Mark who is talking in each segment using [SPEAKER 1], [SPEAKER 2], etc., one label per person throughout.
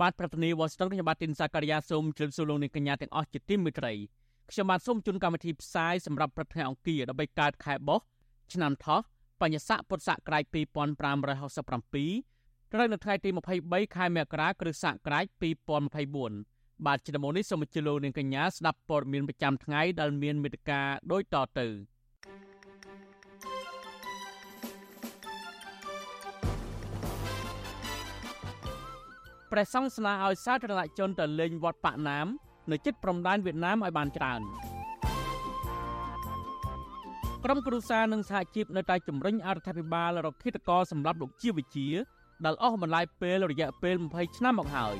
[SPEAKER 1] បាទប្រធានាទី Washington ខ្ញុំបាទទីនសាការីយ៉ាសូមជម្រាបសួរលោកអ្នកកញ្ញាទាំងអស់ជាទីមេត្រីខ្ញុំបាទសូមជូនកម្មវិធីផ្សាយសម្រាប់ព្រឹកថ្ងៃអង្គារ13កើតខែបោះឆ្នាំថោះបញ្ញស័កពុទ្ធសករាជ2567ត្រូវនៅថ្ងៃទី23ខែមករាគ្រិស្តសករាជ2024បាទជាដំបូងនេះសូមអញ្ជើញលោកនាងកញ្ញាស្ដាប់ព័ត៌មានប្រចាំថ្ងៃដែលមានមេត្តាដូចតទៅ ព្រះសង្ឃស្នើឲ្យសាធារណជនទៅលេងវត្តប៉ាក់ណាមនៅជិតព្រំដែនវៀតណាមឲ្យបានច្រើនក្រុមគ្រួសារនិងសហជីពនៅតែជំរុញអរដ្ឋាភិបាលរកឃាតករសម្រាប់លោកជាវិជាដែលអស់បន្លាយពេលរយៈពេល20ឆ្នាំមកហើយ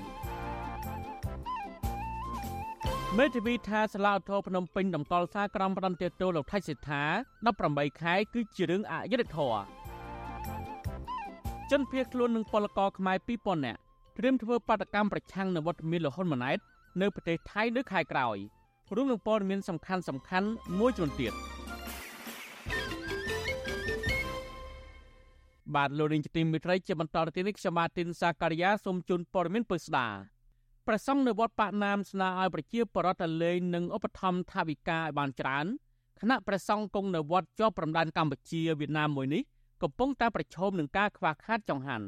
[SPEAKER 1] មេធាវីថាសាឡាឧទ្ធរភ្នំពេញតម្កល់សារក្រមផ្ដន្ទាទោសលោកថៃសិដ្ឋា18ខែគឺជារឿងអយុត្តិធម៌ជនភៀសខ្លួននឹងពលករខ្មែរ2000នាក់ ត្រៀមធ្វើបាតកម្មប្រឆាំងនឹងវត្តមានលហ៊ុនម៉ាណែតនៅប្រទេសថៃនៅខែក្រោយរួមនឹងព័ត៌មានសំខាន់សំខាន់មួយចំនួនទៀតបាទលោកនាងជាទីមេត្រីជាបន្តទៅទៀតនេះខ្ញុំបាទទីនសាការីយ៉ាសូមជូនព័ត៌មានពិស្ដាព្រះសង្ឃនៅវត្តប៉ាក់ណាមស្នើឲ្យប្រជាពលរដ្ឋទៅលេងនិងឧបត្ថម្ភថវិកាឲ្យបានច្រើនគណៈព្រះសង្ឃគង់នៅវត្តជាប់ព្រំដែនកម្ពុជាវៀតណាមមួយនេះកំពុងតែប្រឈមនឹងការខ្វះខាតចង្ហាន់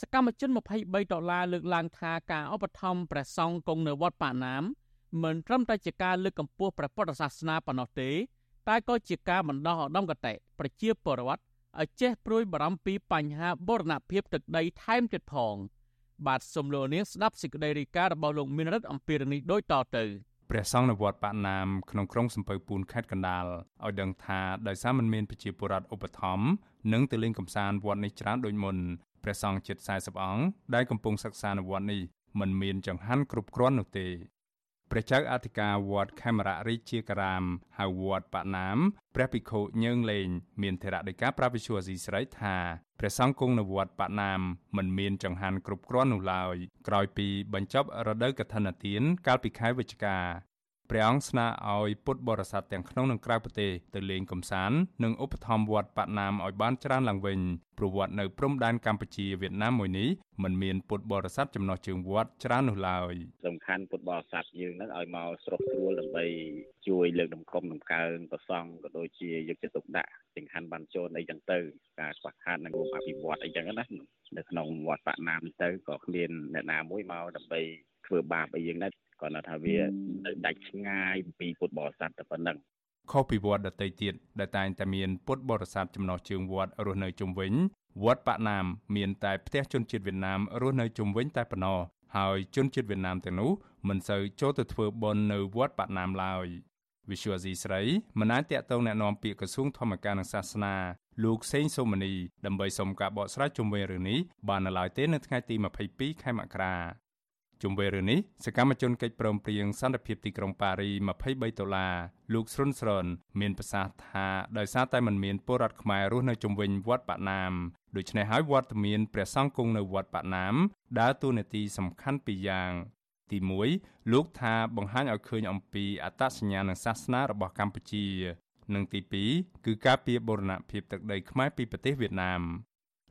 [SPEAKER 1] សកម្មជន23ដុល្លារលើកឡើងថាការឧបត្ថម្ភព្រះសង្ឃគង់នៅវត្តប៉ាណាមមិនត្រឹមតែជាការលើកកម្ពស់ព្រះពុទ្ធសាសនាប៉ុណ្ណោះទេ តែក៏ជាការបណ្ដោះឧត្តមគតិប្រជាពលរដ្ឋឲ្យចេះព្រួយបារម្ភពីបញ្ហាបូរណភាពទឹកដីថែមទៀតផង បាទសូមលោកនាងស្ដាប់សេចក្តីរាយការណ៍របស់លោកមានរិទ្ធអំពីរឿងនេះដូចតទៅ
[SPEAKER 2] ព្រះសង្ឃនៅវត្តបាក់ណាមក្នុងក្រុងសំពៅពូនខេត្តកណ្ដាលឲ្យដឹងថាដោយសារមិនមានប្រជាពលរដ្ឋឧបត្ថម្ភនិងទៅលេងកម្សាន្តវត្តនេះច្រើនដូចមុន ព្រះសង្ឃជិត40អង្គដែលកំពុងសិក្សានៅវត្តនេះមិនមានចង្ហាន់គ្រប់គ្រាន់នោះទេព្រះចៅអធិការវត្តខេមរៈរាជាការាមហៅវត្តបាណាមព្រះភិក្ខុញើងលេង មានធរៈដោយការប្រាវិសុវអាស៊ីស្រីថាព្រះសង្ឃគង់នៅវត្តបាណាមមិនមានចង្ហាន់គ្រប់គ្រាន់នោះឡើយក្រោយពីបញ្ចប់រដូវកឋិនទានកាលពីខែវិច្ឆិកា ព្រះអង្គស្នើឲ្យពុទ្ធបរិស័ទទាំងក្នុងនិងក្រៅប្រទេសទៅលេងកម្សាន្តនិងឧបត្ថម្ភវត្តបាណាមឲ្យបានច្រើនឡើងវិញព្រោះវត្តនៅព្រំដែនកម្ពុជាវៀតណាមមួយនេះមិនមានពុទ្ធបរិស័ទចំណុះជើងវត្តច្រើននោះឡើយ
[SPEAKER 3] សំខាន់ពុទ្ធបរិស័ទយើងនឹងឲ្យមកស្រុកស្រួលដើម្បីជួយលើកដំកុំដំកើងប្រសង់ក៏ដូចជាយកចិត្តទុកដាក់ទាំងខាន់បានចូលអីចឹងទៅការខ្វះខាតនឹងរួមអភិវឌ្ឍអីចឹងណានៅក្នុងវត្តបាណាមទៅក៏គ្មានអ្នកណាមួយមកដើម្បីធ្វើបាបអីយ៉ាងណា គាត់ថាវានៅដាច់ឆ្ងាយពីពុទ្ធបរិស័ទតែប៉ុណ្ណឹង
[SPEAKER 2] ខុសពីវត្តដតីទៀតដែលតែងតែមានពុទ្ធបរិស័ទចំណោះជើងវត្តរស់នៅជុំវិញវត្តបាណាមមានតែផ្ទះជនជាតិវៀតណាមរស់នៅជុំវិញតែប៉ុណ្ណោះហើយជនជាតិវៀតណាមទាំងនោះមិនសូវចូលទៅធ្វើបុណ្យនៅវត្តបាណាមឡើយវិសុវអាស៊ីស្រីមិនអាចតាក់ទងแนะនាំពាក្យក្រសួងធម្មការនិងសាសនាលោកសេងសូមនីដើម្បីសុំការបកស្រាយជុំវិញរឿងនេះបាននៅឡើយទេនៅថ្ងៃទី22ខែមករា ជុំវិញរឿងនេះសកម្មជនកិច្ចព្រមព្រៀងសន្តិភាពទីក្រុងប៉ារី23ដុល្លារលោកស្រុនស្រនមានប្រសាសន៍ថាដោយសារតែមិនមានពលរដ្ឋខ្មែររស់នៅជុំវិញវត្តបាណាមដូច្នេះហើយវត្តមានព្រះសង្ឃគង់នៅវត្តបាណាមដើរតួនាទីសំខាន់ពីរយ៉ាងទី1លោកថាបង្ហាញឲ្យឃើញអំពីអត្តសញ្ញាណនិងសាសនារបស់កម្ពុជា និងទី2គឺការពារបូរណភាពទឹកដីខ្មែរពីប្រទេសវៀតណាម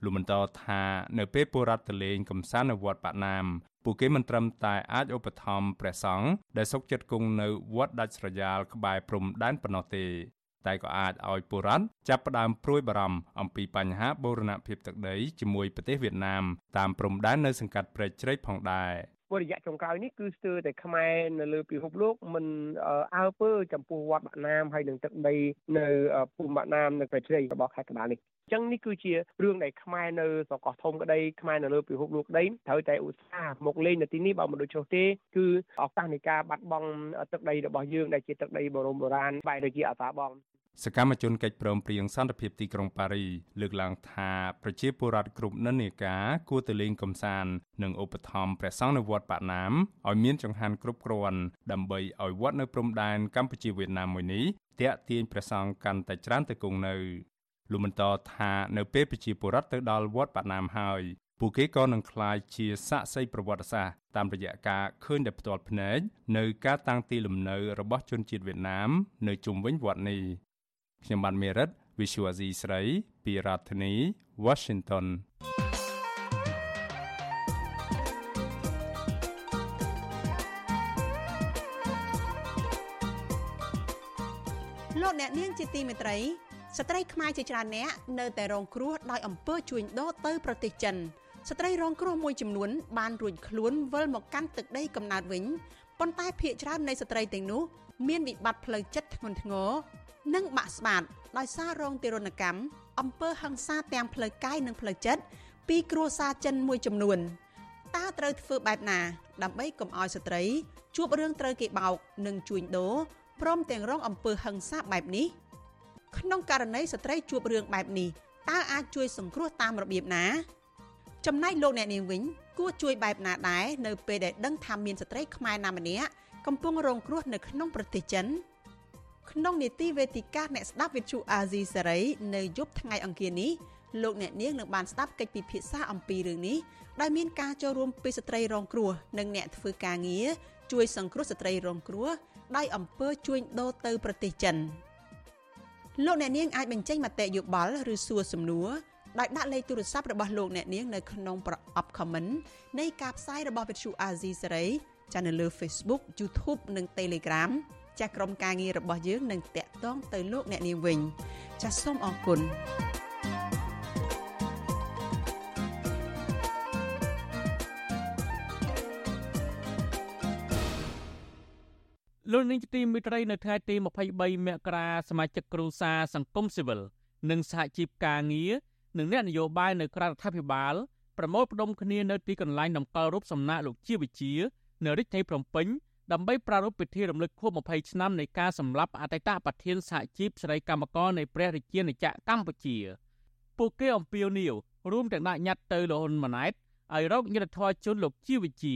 [SPEAKER 2] លោកបន្តថានៅពេលពលរដ្ឋទៅលេងកំសាន្តនៅវត្តបាណាមពួកគេមិនត្រឹមតែអាចឧបត្ថម្ភព្រះសង្ឃដែលសុខចិត្តគង់នៅវត្តដាច់ស្រយាលក្បែរព្រំដែនប៉ុណ្ណោះទេតែក៏អាចឲ្យពលរដ្ឋចាប់ផ្ដើមព្រួយបារម្ភអំពីបញ្ហាបូរណភាពទឹកដីជាមួយប្រទេសវៀតណាមតាមព្រំដែននៅសង្កាត់ព្រែកជ្រែកផងដែរ
[SPEAKER 4] ពុរយៈចុងក្រោយនេះគឺស្ទើរតែខ្មែរនៅលើពិភពលោកមិនអើពើចំពោះវត្តបាក់ណាមហើយនឹងទឹកដីនៅភូមិបាក់ណាមនៅប្រទេសរបស់ខេត្តកណ្ដាលនេះអញ្ចឹងនេះគឺជារឿងដែលខ្មែរនៅសកលធំក្តីខ្មែរនៅលើពិភពលោកក្តីត្រូវតែឧស្សាហ៍មកលេងនៅទីនេះបើមិនដូចនោះទេគឺឱកាសនៃការបាត់បង់ទឹកដីរបស់យើងដែលជាទឹកដីបរមបុរាណបែរទៅជាអសាបង
[SPEAKER 2] សកម្មជនកិច្ចព្រមព្រៀងសន្តិភាពទីក្រុងប៉ារីលើកឡើងថាប្រជាពលរដ្ឋគ្រប់និន្នាការគួរទៅលេងកំសាន្តនិងឧបត្ថម្ភព្រះសង្ឃនៅវត្តបាណាមឲ្យមានចង្ហាន់គ្រប់គ្រាន់ដើម្បីឲ្យវត្តនៅព្រំដែនកម្ពុជាវៀតណាមមួយនេះតាក់ទាញព្រះសង្ឃកាន់តែច្រើនទៅគង់នៅលោកបន្តថានៅពេលប្រជាពលរដ្ឋទៅដល់វត្តបាណាមហើយពួកគេក៏នឹងក្លាយជាសាក្សីប្រវត្តិសាស្ត្រតាមរយៈការឃើញដោយផ្ទាល់ភ្នែកនៅការតាំងទីលំនៅរបស់ជនជាតិវៀតណាមនៅជុំវិញវត្តនេះ ខ្ញុំបានមេរិត Visual Asia ស្រីពីរដ្ឋធានី Washington
[SPEAKER 5] លោកអ្នកនាងជាទីមេត្រីស្ត្រីខ្មែរជាច្រើនអ្នកនៅតែរងគ្រោះដោយអំពើជួញដូរទៅប្រទេសចិនស្ត្រីរងគ្រោះមួយចំនួនបានរួចខ្លួនវិលមកកាន់ទឹកដីកំណើតវិញប៉ុន្តែភ្នាក់ច្រើននៃស្ត្រីទាំងនោះមានវិបត្តិផ្លូវចិត្តធ្ងន់ធ្ងរ និងបាក់ស្បាតដោយសាររងទារុណកម្មអំពើហិង្សាទាំងផ្លូវកាយនិងផ្លូវចិត្តពីគ្រួសារចិនមួយចំនួនតើត្រូវធ្វើបែបណា ដើម្បីកុំឲ្យស្ត្រី ជួបរឿងត្រូវគេបោក និងជួញដូរព្រមទាំងរងអំពើហិង្សាបែបនេះក្នុងករណីស្ត្រីជួបរឿងបែបនេះតើអាចជួយសង្គ្រោះតាមរបៀបណាចំណែកលោកអ្នកនាងវិញគួរជួយបែបណាដែរនៅពេលដែលដឹងថាមានស្ត្រីខ្មែរណាម្នាក់កំពុងរងគ្រោះនៅក្នុងប្រទេសចិន ក្នុងនីតិវេទិកាអ្នកស្ដាប់វិទ្យុអាស៊ីសេរីនៅយប់ថ្ងៃអង្គារនេះលោកអ្នកនាងនឹងបានស្ដាប់កិច្ចពិភាក្សាអំពីរឿងនេះដោយមានការចូលរួមពីស្ត្រីរងគ្រោះនិងអ្នកធ្វើការងារជួយសង្គ្រោះស្ត្រីរងគ្រោះដោយអំពើជួញដូរទៅប្រទេសចិនលោកអ្នកនាងអាចបញ្ចេញមតិយោបល់ឬសួរសំណួរដោយដាក់លេខទូរស័ព្ទរបស់លោកអ្នកនាងនៅក្នុងប្រអប់ comment នៃការផ្សាយរបស់វិទ្យុ AZ សេរីចានៅលើ Facebook YouTube និង Telegram ចាស់ក្រុមការងាររបស់យើងនឹងតាក់ទងទៅលោកអ្នកនាងវិញចាសសូមអរគុណ
[SPEAKER 1] លោកនាងទីមិត្តរីនៅថ្ងៃទី23មករាសមាជិកគ្រួសារសង្គមស៊ីវិលនិងសហជីពការងារនិងអ្នកនយោបាយនៅក្រៅរដ្ឋាភិបាលប្រមូលផ្ដុំគ្នានៅទីកន្លែងតម្កល់រូបសំណាកលោកជាវិជា នៅរាជធានីភ្នំពេញ ដើម្បីប្រារព្ធពិធីរំលឹកខួប20ឆ្នាំនៃការសម្លាប់អតីតប្រធានសហជីពស្រីកម្មករនៃព្រះរាជាណាចក្រកម្ពុជាពួកគេអំពាវនាវរួមទាំងដាក់ញត្តិទៅលោកហ៊ុនម៉ាណែតឲ្យរកយុត្តិធម៌ជូនលោកជាវិជា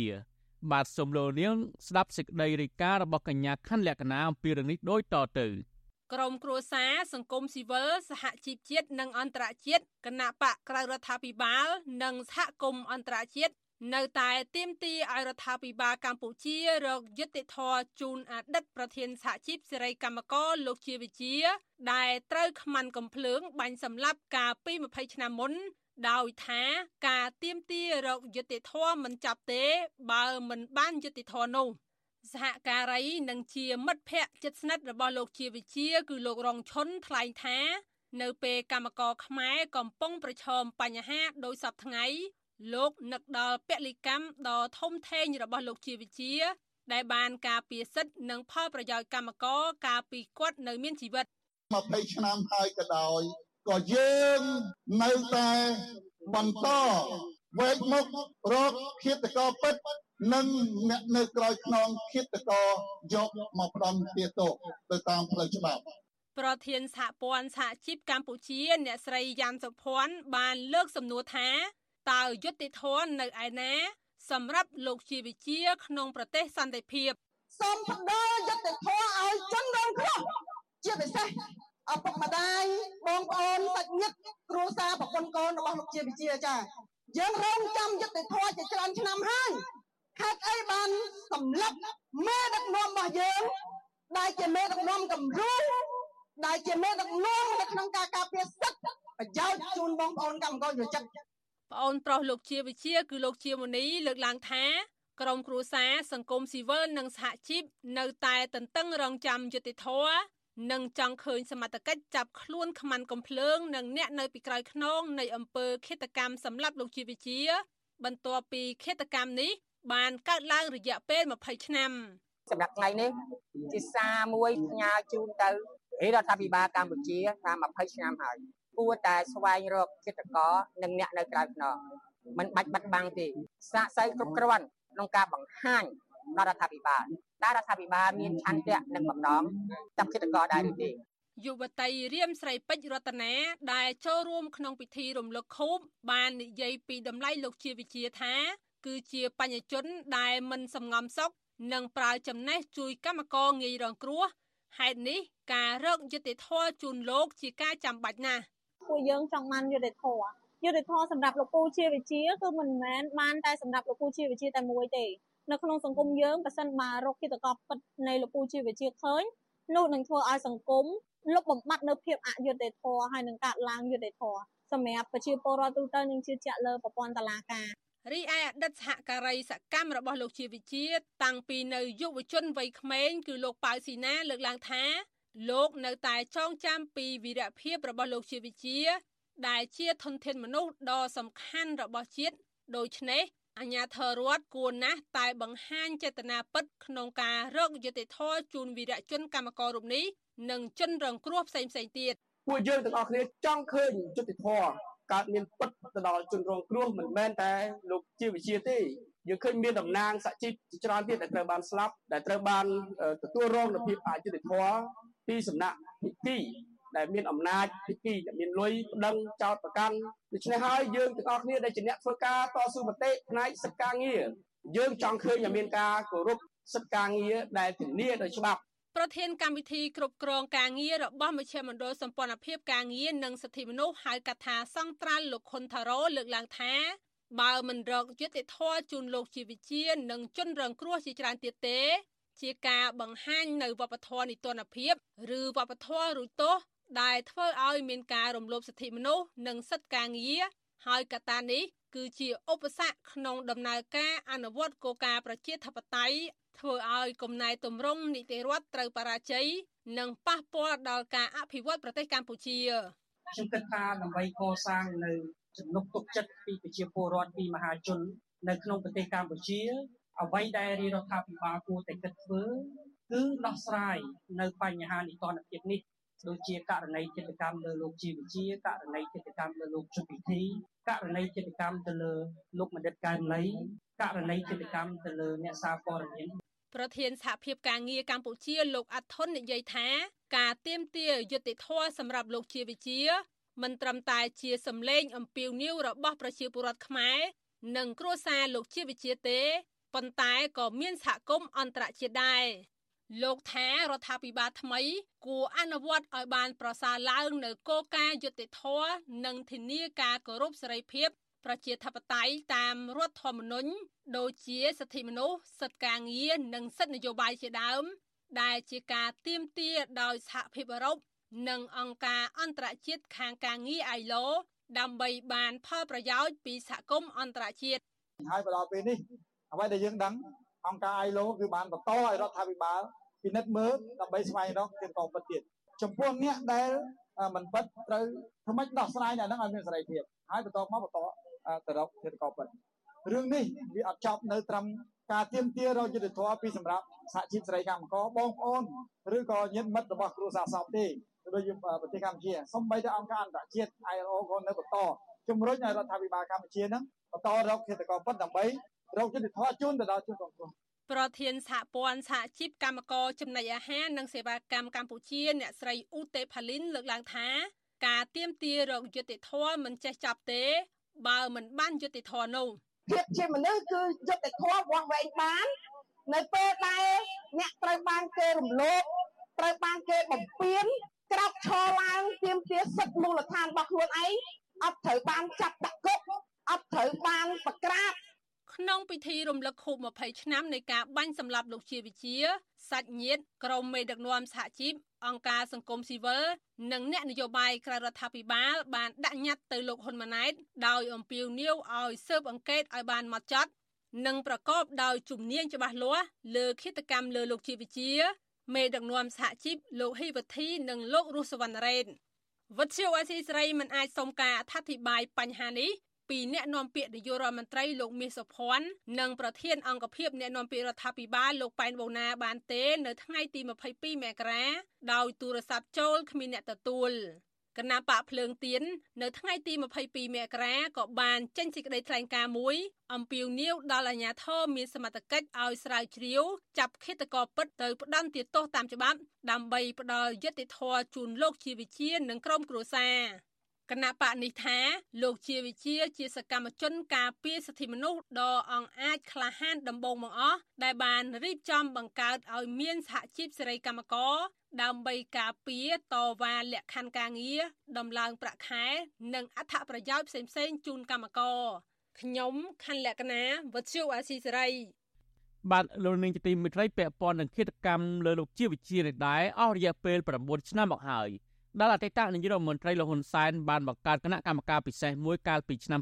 [SPEAKER 1] បាទសូមលោកនាងស្ដាប់សេចក្តីរាយការណ៍របស់កញ្ញាខាន់លក្ខណាអំពីរឿងនេះដូចតទៅ
[SPEAKER 6] ក្រមគ្រួសារសង្គមស៊ីវិលសហជីពជាតិនិងអន្តរជាតិគណៈបកក្រៅរដ្ឋាភិបាល និងសហគមន៍អន្តរជាតិ នៅតែទាមទារឲ្យរដ្ឋាភិបាលកម្ពុជារកយុត្តិធម៌ជូនអតីតប្រធានសហជីពសេរីកម្មករលោកជាវិជា ដែលត្រូវខ្មាន់កំភ្លើងបាញ់សម្លាប់កាលពី20ឆ្នាំមុន ដោយថាការទៀមទារកយុត្តិធម៌មិនចាប់ទេ បើមិនបានយុត្តិធម៌នោះសហការីនិងជាមិត្តភ័ក្តិជិតស្និទ្ធរបស់លោកជាវិជា គឺលោករងឈុនថ្លែងថា នៅពេលកម្មករខ្មែរកំពុងប្រឈមបញ្ហាដោយសពថ្ងៃ លោកនឹកដល់ពលិកម្មដ៏ធំធេងរបស់លោកជាវិជាដែលបានការពារសិទ្ធិនិងផលប្រយោជន៍កម្មករកាលពីគាត់នៅមានជីវិត
[SPEAKER 7] 20ឆ្នាំហើយក៏ដោយក៏យើងនៅតែបន្តវែកមុខរកឃាតករពិតនិងអ្នកនៅក្រោយខ្នងឃាតករយកមកផ្ដន់ទាទោសទៅតាមផ្លូវច្បាប់
[SPEAKER 6] ប្រធានសហព័ន្ធសហជីពកម្ពុជា អ្នកស្រីយ៉ាន់សុភ័ណ្ឌបានលើកសំណួរថា តើយុត្តិធម៌នៅឯណា សម្រាប់លោកជាវិជា ក្នុងប្រទេសសន្តិភាព
[SPEAKER 8] សូមផ្ដល់យុត្តិធម៌ឲ្យជនរងគ្រោះជាពិសេសឪពុកម្ដាយបងប្អូនសាច់ញាតិគ្រួសារប្រពន្ធកូនរបស់លោកជាវិជាចាយើងរងចាំយុត្តិធម៌ជាច្រើនឆ្នាំហើយខេត្តអីបានសម្លាប់មេដឹកនាំរបស់យើងដែលជាមេដឹកនាំគំរូដែលជាមេដឹកនាំនៅក្នុងការការពារសិទ្ធិប្រយោជន៍ជូនបងប្អូនកម្មករយុវជន
[SPEAKER 6] ប្អូនប្រុសលោកជាវិជាគឺលោកជាមនី លើកឡើងថាក្រមគ្រួសារសង្គមស៊ីវិលនិងសហជីពនៅតែទន្ទឹងរង់ចាំយុតិធធនិងចង់ឃើញសមត្ថកិច្ចចាប់ខ្លួនខ្មាន់កំភ្លើងនិងអ្នកនៅពីក្រោយខ្នងនៃអំពើឃាតកម្មសម្លាប់លោកជាវិជា បន្ទាប់ពីឃាតកម្មនេះ បានកើតឡើងរយៈពេល20ឆ្នាំ
[SPEAKER 9] សម្រាប់ថ្ងៃនេះជាសារមួយផ្ញើជូនទៅរដ្ឋាភិបាលកម្ពុជាថា20ឆ្នាំហើយ គួរតែស្វែងរកគិតកោនិងអ្នកនៅក្រៅខ្នងមិនបាច់បាត់បង់ទេសាកសីគ្រប់គ្រាន់ក្នុងការបង្ហាញដល់រដ្ឋាភិបាលតើរដ្ឋាភិបាលមានឆន្ទៈនិងបំណងចាប់គិតកោដែរឬទេ
[SPEAKER 6] យុវតីរៀមស្រីពេជ្ររតនាដែលចូលរួមក្នុងពិធីរំលឹកខូបបាននិយាយពីតម្លៃលោកជាវិជាថា គឺជាបញ្ញជនដែលមិនសំងំសុខនិងប្រើចំណេះជួយកម្មករងាយរងគ្រោះហេតុនេះការរកយុត្តិធម៌ជូនលោកជាការចាំបាច់ណាស់
[SPEAKER 10] ពួកយើងចង់បានយុត្តិធម៌យុត្តិធម៌សម្រាប់លោកពូជាវិជាគឺមិនមែនបានតែសម្រាប់លោកពូជាវិជាតែមួយទេនៅក្នុងសង្គមយើងបើសិនមករកគិតកោពិតនៃលោកពូជាវិជាឃើញនោះនឹងធ្វើឲ្យសង្គមលុបបំបាត់នៅភាពអយុត្តិធម៌ហើយនឹងកាត់ឡើងយុត្តិធម៌សម្រាប់ប្រជាពលរដ្ឋទូទៅនឹងជឿជាក់លើប្រព័ន្ធតុលាការ
[SPEAKER 6] រីឯអតីតសហការីសកម្មរបស់លោកជាវិជា តាំងពីនៅយុវជនវ័យក្មេងគឺលោកប៉ៅស៊ីណាលើកឡើងថា លោកនៅតែចងចាំពីវីរភាពរបស់លោកជាវិជា ដែលជាធនធានមនុស្សដ៏សំខាន់របស់ជាតិដូច្នេះអាញាធររដ្ឋគួរណាស់តែបង្ហាញចេតនាពិតក្នុងការរកយុត្តិធម៌ជូនវីរជនកម្មកររូបនេះនិងជនរងគ្រោះផ្សេងផ្សេងទៀត
[SPEAKER 4] ពួកយើងទាំងអស់គ្នាចង់ឃើញយុត្តិធម៌កើតមានពិតទៅដល់ជនរងគ្រោះមិនមែនតែលោកជាវិជាទេយើងឃើញមានតំណាងសហជីពជាច្រើនទៀតដែលត្រូវបានស្លាប់ដែលត្រូវបានទទួលរងនូវភាពអយុត្តិធម៌ ពីសំណាក់ភិក្ខីដែលមានអំណាចភិក្ខីដែលមានលុយប្តឹងចោតប្រកាន់ដូច្នេះហើយយើងទាំងអស់គ្នាដែលជាអ្នកធ្វើការតស៊ូមតិផ្នែកសិទ្ធិការងារយើងចង់ឃើញឲ្យមានការគោរពសិទ្ធិការងារដែលធានាដោយច្បាប់
[SPEAKER 6] ប្រធានកម្មវិធីគ្រប់គ្រងការងាររបស់មជ្ឈមណ្ឌលសម្ព័ន្ធភាពការងារនិងសិទ្ធិមនុស្សហៅកាត់ថាសង្ត្រាល់លោកខុនថារ៉ូលើកឡើងថាបើមិនរកយុត្តិធម៌ជូនលោកជាវិជានិងជនរងគ្រោះជាច្រើនទៀតទេ ជាការបង្ហាញនៅវប្បធម៌នីតិរដ្ឋភាពឬវប្បធម៌រួចទោសដែលធ្វើឲ្យមានការរំលោភសិទ្ធិមនុស្សនិងសិទ្ធិការងារហើយកត្តានេះគឺជាឧបសគ្គក្នុងដំណើរការអនុវត្តគោលការណ៍ប្រជាធិបតេយ្យធ្វើឲ្យគំណែទម្រង់នីតិរដ្ឋត្រូវបរាជ័យនិងប៉ះពាល់ដល់ការអភិវឌ្ឍប្រទេសកម្ពុជា
[SPEAKER 4] ខ្ញុំគិតថាដើម្បីកសាងនៅ ចំណុកទុកចិត្តពីប្រជាពលរដ្ឋពីមហាជន នៅក្នុងប្រទេសកម្ពុជា អ្វីដែលរាជរដ្ឋាភិបាលគួរតែគិតធ្វើគឺដោះស្រាយនៅបញ្ហានីតិរដ្ឋភាពនេះដូចជាករណីចិត្តកម្មលើលោកជីវវិជាករណីចិត្តកម្មលើលោកជុពិធីករណីចិត្តកម្មទៅលើលោកមនិតកែមលីករណីចិត្តកម្មទៅលើអ្នកសារព័ត៌មាន
[SPEAKER 6] ប្រធានសហភាពការងារកម្ពុជាលោកអាត់ថុននិយាយថា ការទៀមទាយុតិធធសម្រាប់លោកជាវិជាមិនត្រឹមតែជាសម្លេងអំពាវនាវរបស់ប្រជាពលរដ្ឋខ្មែរនិងគ្រួសារលោកជាវិជាទេ ប៉ុន្តែក៏មានសហគមន៍អន្តរជាតិដែរលោកថារដ្ឋាភិបាលថ្មី គួរអនុវត្តឲ្យបានប្រសើរឡើងនៅគោលការណ៍យុត្តិធម៌និងធានាការគោរពសេរីភាពប្រជាធិបតេយ្យតាមរដ្ឋធម្មនុញ្ញដូចជាសិទ្ធិមនុស្សសិទ្ធិការងារនិងសិទ្ធិនយោបាយជាដើម ដែលជាការទាមទារដោយសហភាពអឺរ៉ុបនិងអង្គការអន្តរជាតិខាងការងារ ILO ដើម្បីបានផលប្រយោជន៍ពីសហគមន៍អន្តរជាតិ
[SPEAKER 7] ហើយមកដល់ពេលនេះ អ្វីដែលយើងដឹងអង្គការ ILO គឺបានបន្តឲ្យរដ្ឋាភិបាលពិនិត្យមើលដើម្បីស្វែងរកជាកងពិតទៀតចំពោះអ្នកដែលមិនពិតត្រូវធ្វើម៉េចដោះស្រាយអ្នកហ្នឹងឲ្យមានសេរីភាពហើយបន្តមកបន្តទៅរកជាកងពិតរឿងនេះវាអត់ចប់នៅត្រឹមការទៀមទារយុទ្ធធម៌ពីសម្រាប់សហជីពសេរីកម្មករបងប្អូនឬក៏ញាតិមិត្តរបស់គ្រួសារសពទេដូចជាប្រទេសកម្ពុជាសូម្បីតែអង្គការអន្តរជាតិ ILO ក៏នៅបន្តជំរុញឲ្យរដ្ឋាភិបាលកម្ពុជានឹងបន្តរកហេតុការណ៍ពិតដើម្បី រកយុទ្ធធម៌ជូនទៅដល់ជនរងគ្រោះ
[SPEAKER 6] ប្រធានសហព័ន្ធសហជីពកម្មករចំណីអាហារនិងសេវាកម្មកម្ពុជាអ្នកស្រីឧទេផាលីនលើកឡើងថា ការទៀមទារកយុត្តិធម៌មិនចេះចប់ទេ បើមិនបានយុត្តិធម៌នោះ
[SPEAKER 8] ភាពជាមនុស្សគឺយុត្តិធម៌វាស់វែងបាន នៅពេលដែលអ្នកត្រូវបានគេរំលោភត្រូវបានគេបំពានក្រោកឈរឡើងទៀមទាសិទ្ធិមូលដ្ឋានរបស់ខ្លួនឯងអត់ត្រូវបានចាប់ដាក់គុកអត់ត្រូវបានប្រក្រាប
[SPEAKER 6] ក្នុងពិធីរំលឹកខួប20ឆ្នាំនៃការបាញ់សម្លាប់លោកជាវិជាសាច់ញាតិក្រុមមេដឹកនាំសហជីពអង្គការសង្គមស៊ីវិលនិងអ្នកនយោបាយក្រៅរដ្ឋាភិបាល បានដាក់ញត្តិទៅលោកហ៊ុនម៉ាណែតដោយអំពាវនាវឲ្យស៊ើបអង្កេតឲ្យបានម៉ត់ចត់និងប្រកបដោយជំនាញច្បាស់លាស់លើគិតកម្មលើលោកជាវិជាមេដឹកនាំសហជីពលោកហ៊ីវធីនិងលោករស់សវណ្ណរ៉េនវត្តជាអសីស្រីមិនអាចសុំការអធិប្បាយបញ្ហានេះ ពីអ្នកនាំពាក្យនាយករដ្ឋមន្ត្រីលោកមាសសុភ័ណ្ឌនិងប្រធានអង្គភិបអ្នកនាំពាក្យរដ្ឋាភិបាលលោកប៉ែនបូណាបានទេនៅថ្ងៃទី22មករាដោយទូរស័ព្ទចូលគ្មានអ្នកទទួលគណៈបកភ្លើងទៀននៅថ្ងៃទី22មករាក៏បានចេញសេចក្តីថ្លែងការណ៍មួយអំពាវនាវដល់អាជ្ញាធរមានសមត្ថកិច្ចឲ្យស្រាវជ្រាវចាប់ឃាតករពិតទៅផ្ដន្ទាទោសតាមច្បាប់ដើម្បីផ្ដល់យុត្តិធម៌ជូនលោកជាវិជានិងក្រុមគ្រួសារ គណៈបកនេះថាលោកជាវិជាជាសកម្មជនការពារសិទ្ធិមនុស្សដ៏អង្អាចក្លាហានដំបូងបង្អស់ដែលបានរៀបចំបង្កើតឲ្យមានសហជីពសេរីកម្មករដើម្បីការពារតវ៉ាលក្ខខណ្ឌការងារដំឡើងប្រាក់ខែ និងអត្ថប្រយោជន៍ផ្សេងៗជូនកម្មករខ្ញុំខណ្ឌលក្ខណាវុទ្ធុអាស៊ីសេរី
[SPEAKER 1] បាទលោកនាងជាទីមិត្តរីពាក់ព័ន្ធនឹងគិតកម្មលើលោកជាវិជានេះដែរអស់រយៈពេល9ឆ្នាំមកហើយ ដែលអតីតនាយករដ្ឋមន្ត្រីលោកហ៊ុនសែនបានបង្កើតគណៈកម្មការពិសេសមួយកាលពីឆ្នាំ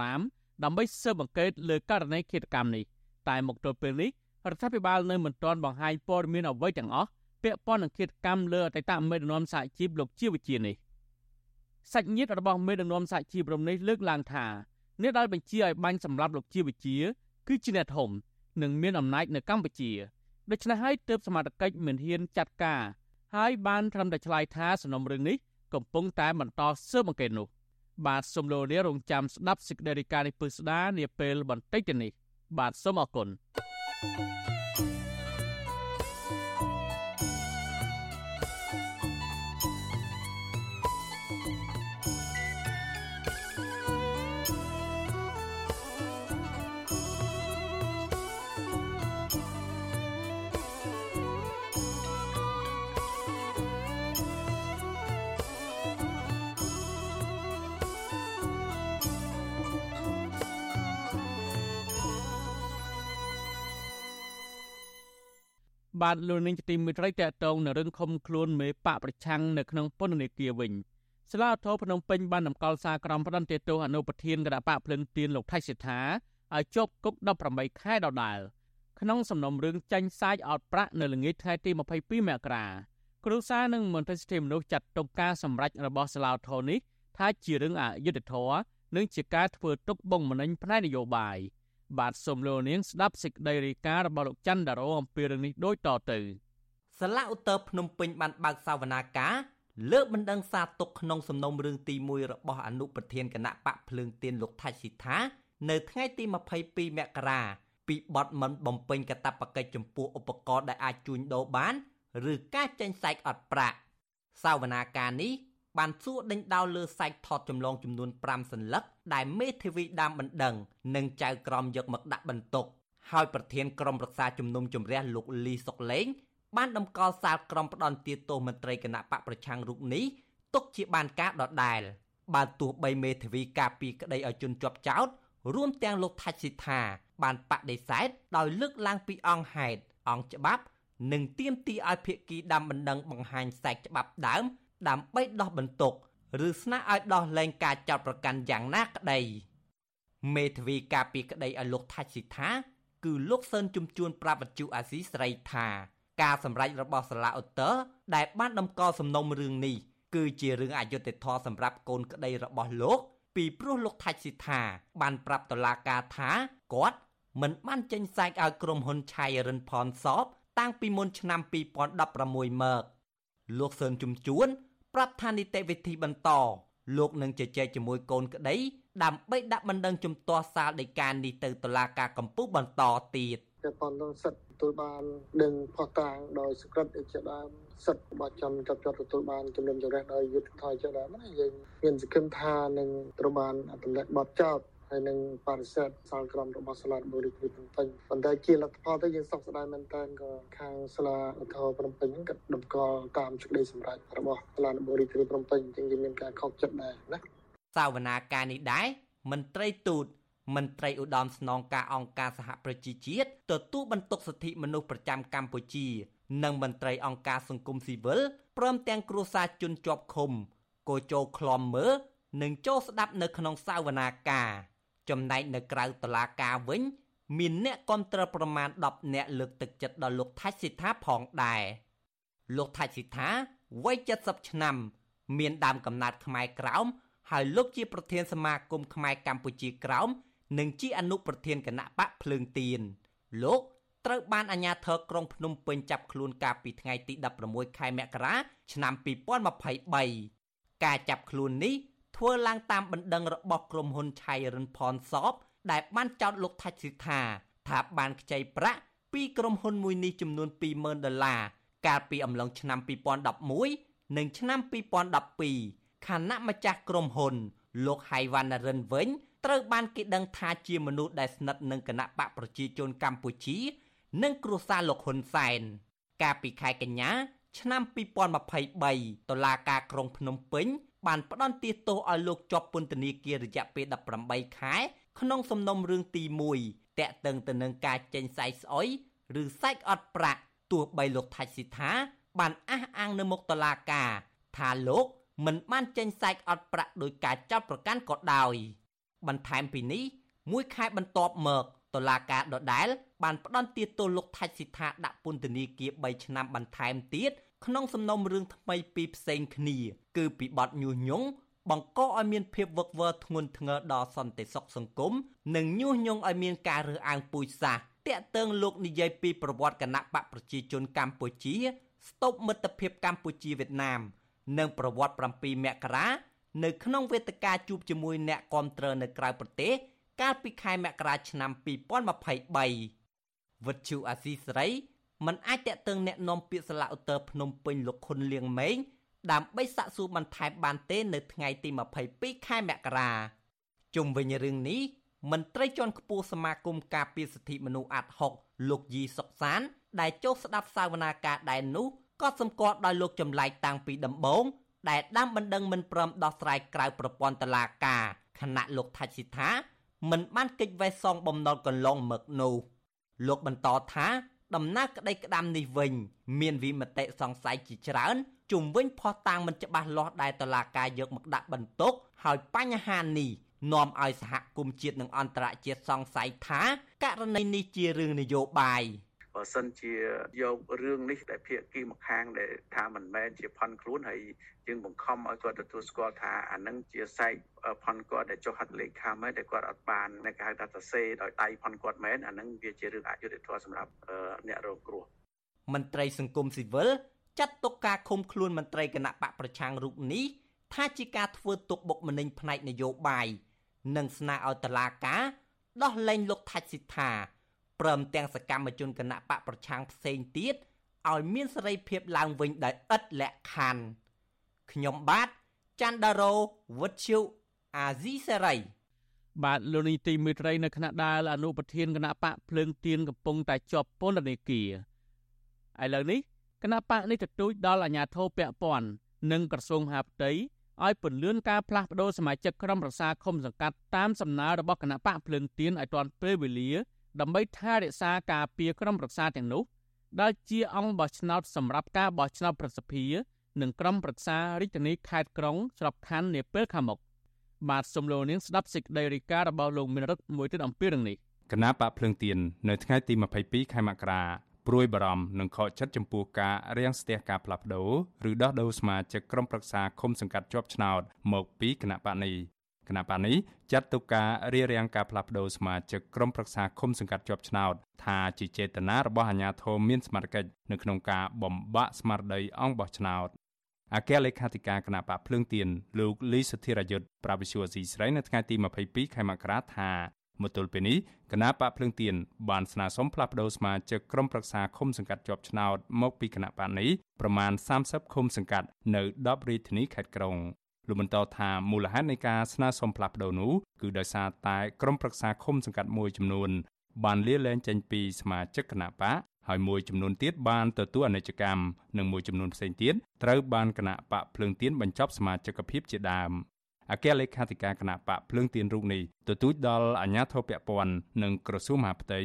[SPEAKER 1] 2015ដើម្បីស៊ើបអង្កេតលើករណីឃាតកម្មនេះតែមកទល់ពេលនេះរដ្ឋាភិបាលនៅមិនទាន់បង្ហាញព័ត៌មានអ្វីទាំងអស់ពាក់ព័ន្ធនឹងឃាតកម្មលើអតីតមេដឹកនាំសហជីពលោកជាវិជានេះសាច់ញាតិរបស់មេដឹកនាំសហជីពរំនេះលើកឡើងថាអ្នកដែលបញ្ជាឲ្យបាញ់សម្លាប់លោកជាវិជាគឺជាអ្នកធំនិងមានអំណាចនៅកម្ពុជាដូច្នេះហើយទើបសមាជិកមិនហ៊ានចាត់ការ ហើយបានត្រឹមតែឆ្លើយថាសំណុំរឿងនេះកំពុងតែបន្តស៊ើបអង្កេតនោះ បាទសូមលោកលារងចាំស្ដាប់សេចក្តីរាយការណ៍នេះពឹស្ដានាពេលបន្តិចទៅនេះ បាទសូមអរគុណ thank you បាទលោកនាងជាទីមេត្រីតកតងនៅរឿងខំខ្លួនមេបកប្រឆាំងនៅក្នុងពន្ធនាគារវិញសាលាធរភ្នំពេញបានតម្កល់សារក្រមផ្ដន្ទាទោសអនុប្រធានគណៈបកភ្លឹងទៀនលោកថៃសិដ្ឋាឲ្យជាប់គុក18ខែដដែលក្នុងសំណុំរឿងចាញ់សាច់អត់ប្រាក់នៅល្ងាចថ្ងៃទី22មករាគ្រូសានិងមន្ត្រីសិទ្ធិមនុស្សចាត់ទុកការសម្រេចរបស់សាលាធរនេះថាជារឿងអយុត្តិធម៌និងជាការធ្វើទុកបុកម្នេញផ្នែកនយោបាយ។ បាទសូមលោកនាងស្ដាប់សេចក្តីរាយការណ៍របស់លោកច័ន្ទដារ៉ូអំពីរឿងនេះដូចតទៅ
[SPEAKER 11] សាលាឧត្តរភ្នំពេញបានបើកសវនាការលើកបណ្ដឹងសារទុកក្នុងសំណុំរឿងទី1របស់អនុប្រធានគណៈបកភ្លើងទៀនលោកថាច់ស៊ីថា នៅថ្ងៃទី22មករាពីបទមិនបំពេញកាតព្វកិច្ចចំពោះឧបករណ៍ដែលអាចជួញដូរបាន ឬការចេញសាច់អត់ប្រាក់សវនាការនេះ បានសួរដេញដោលលើសាច់ថតចម្លងចំនួន5សន្លឹកដែលមេធាវីដាមបណ្ដឹង និងចៅក្រមយកមកដាក់បន្ទុកហើយប្រធានក្រុមប្រឹក្សាជំនុំជម្រះលោកលីសុកលេង បានដំកល់សាលក្រុមផ្ដន់ទាទោសមន្ត្រីគណៈបកប្រឆាំងរូបនេះទុកជាបានការដដែលបើទោះបីមេធាវីការពីក្តីឲ្យជន់ជាប់ចោតរួមទាំងលោកថាច់ស៊ីថាបានបដិសេធដោយលើកឡើងពីអង្គហេតុអង្គច្បាប់ និងទាមទារឲ្យភាគីដាំបណ្ដឹងបង្ហាញខ្សែច្បាប់ដើម ដើម្បីដោះបន្ទុកឬស្នើឲ្យដោះលែងការចោទប្រកាន់យ៉ាងណាក្តីមេធាវីការពីក្តីឲ្យលោកថាច់ស៊ីថា គឺលោកសឿនជំជួនប្រាប់វិទ្យុអាស៊ីសេរីថាការសម្រេចរបស់សាលាឧត្តរដែលបានដំកល់សំណុំរឿងនេះគឺជារឿងអយុត្តិធម៌សម្រាប់កូនក្តីរបស់លោក ពីព្រោះលោកថាច់ស៊ីថា បានប្រាប់តុលាការថាគាត់មិនបានចេញសាច់ឲ្យក្រុមហ៊ុនឆៃរិនផនសបតាំងពីមុនឆ្នាំ2016មកលោកសឿនជំជួន ប្រាប់ថានីតិវិធីបន្តលោកនឹងជជែកជាមួយកូនក្តីដើម្បីដាក់បណ្ដឹងជំទាស់សាលដីកានេះទៅតុលាការកំពូលបន្តទៀត
[SPEAKER 12] តែប៉ុន្តែសិទ្ធិទទួលបានដឹងផុសតាងដោយសក្តិជាដើមសិទ្ធិរបស់ចំចាប់ជាប់ទទួលបានជំនុំជម្រះដោយយុត្តិធម៌ជាដើមណាយើងមានសង្ឃឹមថានឹងត្រូវបានអត្តលក្ខបទចោត ហើយនឹងបរិសេធសាលក្រមរបស់សាលាបុរីព្រំពេញប៉ុន្តែជាលទ្ធផលទៅយើងសោកស្ដាយមែនតើក៏ខាងសាលាឧទ្ធរព្រំពេញហ្នឹងក៏ដំកល់តាមសេចក្តីសម្រេចរបស់សាលាបុរីព្រំពេញអញ្ចឹងយើងមានការខកចិត្តដែរណា
[SPEAKER 11] សាវនាការនេះដែរមន្ត្រីទូតមន្ត្រីឧត្តមស្នងការអង្គការសហប្រជាជាតិទទួលបន្ទុកសិទ្ធិមនុស្សប្រចាំកម្ពុជា និងមន្ត្រីអង្គការសង្គមស៊ីវិលព្រមទាំងគ្រួសារជនជាប់ឃុំក៏ចូលខ្លំមើលនិងចូលស្ដាប់នៅក្នុងសាវនាការ ចំណែកនៅក្រៅតុលាការវិញ មានអ្នកគ្រប់គ្រងប្រមាណ10អ្នកលើកទឹកចិត្តដល់លោកថាច់សិដ្ឋាផងដែរលោកថាច់សិដ្ឋាវ័យ70ឆ្នាំ មានដើមកំណើតខ្មែរក្រោមហើយលោកជាប្រធានសមាគមខ្មែរកម្ពុជាក្រោមនិងជាអនុប្រធានគណៈបកភ្លើងទៀនលោកត្រូវបានអាជ្ញាធរក្រុងភ្នំពេញចាប់ខ្លួនកាលពីថ្ងៃទី16ខែមករាឆ្នាំ2023ការចាប់ខ្លួននេះ ធ្វើឡើងតាមបណ្ដឹងរបស់ក្រុមហ៊ុនឆៃរិនផនសបដែលបានចោទលោកថាច់ស៊ីថាថាបានខ្ចីប្រាក់ពីក្រុមហ៊ុនមួយនេះចំនួន20,000ដុល្លារកាលពីអំឡុងឆ្នាំ2011និងឆ្នាំ2012ខណៈម្ចាស់ក្រុមហ៊ុន លោកហៃវ៉ាន់រិនវិញត្រូវបានគេដឹងថាជាមនុស្សដែលស្និទ្ធនឹងគណៈបកប្រជាជនកម្ពុជា និងគ្រួសារលោកហ៊ុនសែនកាលពីខែកញ្ញា ឆ្នាំ2023តុលាការក្រុងភ្នំពេញ បានផ្តន្ទាទោសឲ្យលោកជាប់ពន្ធនាគាររយៈពេល18ខែ ក្នុងសំណុំរឿងទី1តាក់ទងទៅនឹងការចេញសាយស្អុយឬសាច់អត់ប្រាក់ទោះបីលោកថាច់ស៊ីថា បានអះអាងនៅមុខតុលាការ ថាលោកមិនបានចេញសាច់អត់ប្រាក់ដោយការចោទប្រកាន់ក៏ដោយបន្ថែមពីនេះមួយខែបន្ទាប់មក តុលាការដដែលបានផ្តន្ទាទោសលោកថាច់ស៊ីថាដាក់ពន្ធនាគារ3ឆ្នាំបន្ថែមទៀតក្នុងសំណុំរឿងថ្មីពីរផ្សេងគ្នា គឺពីបទញុះញង់បង្កឲ្យមានភាពវឹកវរធ្ងន់ធ្ងរដល់សន្តិសុខសង្គមនិងញុះញង់ឲ្យមានការរើសអើងពូជសាសន៍តាក់ទងលោកនិយាយពីប្រវត្តិគណៈបកប្រជាជនកម្ពុជាស្តុបមិត្តភាពកម្ពុជាវៀតណាម និងប្រវត្តិ7មករានៅក្នុងវេទិកាជួបជាមួយអ្នកគាំទ្រនៅក្រៅប្រទេស កាលពីខែមករាឆ្នាំ2023វិទ្យុអាស៊ីសេរីមិនអាចតាក់ទងแนะនាំពាក្យសាឡាឧត្តរភ្នំពេញលោកខុនលៀងម៉េងដើម្បីសាកសួរបន្ថែមបានទេនៅថ្ងៃទី22ខែមករាជុំវិញរឿងនេះមន្ត្រីជាន់ខ្ពស់សមាគមការពារសិទ្ធិមនុស្សអាត់ហុកលោកយីសុកសាន ដែលចូលស្ដាប់សាវនាការដែរនោះក៏សម្គាល់ដោយលោកចម្លែកតាំងពីដំបូងដែលដាំបណ្ដឹងមិនព្រមដោះស្រាយក្រៅប្រព័ន្ធតុលាការខណៈលោកថាច់ស៊ីថា មិនបានកិច្ចវេះសងបំណុលកន្លងមកនោះលោកបន្តថាដំណើរក្តីក្តាំនេះវិញ មានវិមតិសង្ស័យជាច្រើនជុំវិញផុសតាងមិនច្បាស់លាស់ដែលតឡាការយកមកដាក់បន្ទុកហើយបញ្ហានេះនាំឲ្យសហគមន៍ជាតិនិងអន្តរជាតិសង្ស័យថាករណីនេះជារឿងនយោបាយ
[SPEAKER 13] បើសិនជាយករឿងនេះដែលភាគីម្ខាងដែលថាមិនមែនជាផន់ខ្លួនហើយយើងបង្ខំឲ្យគាត់ទទួលស្គាល់ថាអានឹងជាសែកផន់គាត់ដែលចុះហត្ថលេខាមែនដែលគាត់អត់បាននៅគេហៅថាសរសេរដោយដៃផន់គាត់មែនអានឹងវាជារឿងអយុត្តិធម៌សម្រាប់អ្នករងគ្រោះ
[SPEAKER 11] មន្ត្រីសង្គមស៊ីវិលចាត់ទុកការឃុំខ្លួនមន្ត្រីគណៈបកប្រឆាំងរូបនេះថាជាការធ្វើទុកបុកម្នេញផ្នែកនយោបាយនិងស្នើឲ្យតុលាការដោះលែងលោកថាច់សិដ្ឋា ព្រមទាំងសកម្មជនគណៈបកប្រឆាំងផ្សេងទៀតឲ្យមានសេរីភាពឡើងវិញដោយឥតលក្ខខណ្ឌខ្ញុំបាទច័ន្ទដារោវុទ្ធុអាស៊ីសេរី
[SPEAKER 1] បាទលោកនីតិមេត្រីនៅគណៈដាលអនុប្រធានគណៈបកភ្លើងទៀនកំពុងតែជាប់ពន្ធនាគារឥឡូវនេះគណៈបកនេះទទូចដល់អាជ្ញាធរពាក់ព័ន្ធនិងក្រសួងមហាផ្ទៃឲ្យពន្លឿនការផ្លាស់ប្តូរសមាជិកក្រុមប្រឹក្សាឃុំសង្កាត់តាមសំណើរបស់គណៈបកភ្លើងទៀនឲ្យទាន់ពេលវេលា ដើម្បីថែរក្សាការពារក្រុមប្រឹក្សាទាំងនោះដែលជាអង្គបោះឆ្នោតសម្រាប់ការបោះឆ្នោតប្រសិទ្ធភាពនិងក្រុមប្រឹក្សារាជធានីខេត្តក្រុងស្របខណ្ឌនាពេលខាងមុខបាទសូមលោកនាងស្ដាប់សេចក្តីរាយការណ៍របស់លោកមានរិទ្ធមួយទៀតអំពីរឿងនេះ
[SPEAKER 2] គណៈបកភ្លើងទៀននៅថ្ងៃទី22ខែមករាព្រួយបារម្ភនិងខកចិត្តចំពោះការរាំងស្ទះការផ្លាស់ប្ដូរឬដោះដូរសមាជិកក្រុមប្រឹក្សាឃុំសង្កាត់ជាប់ឆ្នោតមកពីគណៈបកនេះ គណៈបកនេះចាត់ទុកការរារាំងការផ្លាស់ប្ដូរសមាជិកក្រុមប្រឹក្សាឃុំសង្កាត់ជាប់ឆ្នោតថាជាចេតនារបស់អាជ្ញាធរមានសមត្ថកិច្ចនៅក្នុងការបំបាក់ស្មារតីអង្គបោះឆ្នោតអគ្គលេខាធិការគណៈបកភ្លើងទៀនលោកលីសុធិរយុទ្ធប្រាវិសុវស៊ីស្រីនៅថ្ងៃទី22ខែមករាថាមកទល់ពេលនេះគណៈបកភ្លើងទៀនបានស្នើសុំផ្លាស់ប្តូរសមាជិកក្រុមប្រឹក្សាឃុំសង្កាត់ជាប់ឆ្នោតមកពីគណៈបកនេះប្រមាណ30ឃុំសង្កាត់នៅ10រាជធានីខេត្តក្រុង លោកបន្តថាមូលហេតុនៃការស្នើសុំផ្លាស់ប្តូរនោះគឺដោយសារតែក្រុមប្រឹក្សាឃុំសង្កាត់មួយចំនួនបានលាលែងចេញពីសមាជិកគណៈបកហើយមួយចំនួនទៀតបានទទួលអនិច្ចកម្មនិងមួយចំនួនផ្សេងទៀតត្រូវបានគណៈបកភ្លើងទៀនបញ្ចប់សមាជិកភាពជាដើមអគ្គលេខាធិការគណៈបកភ្លើងទៀនរូបនេះទទូចដល់អាជ្ញាធរពាក់ព័ន្ធនិងក្រសួងមហាផ្ទៃ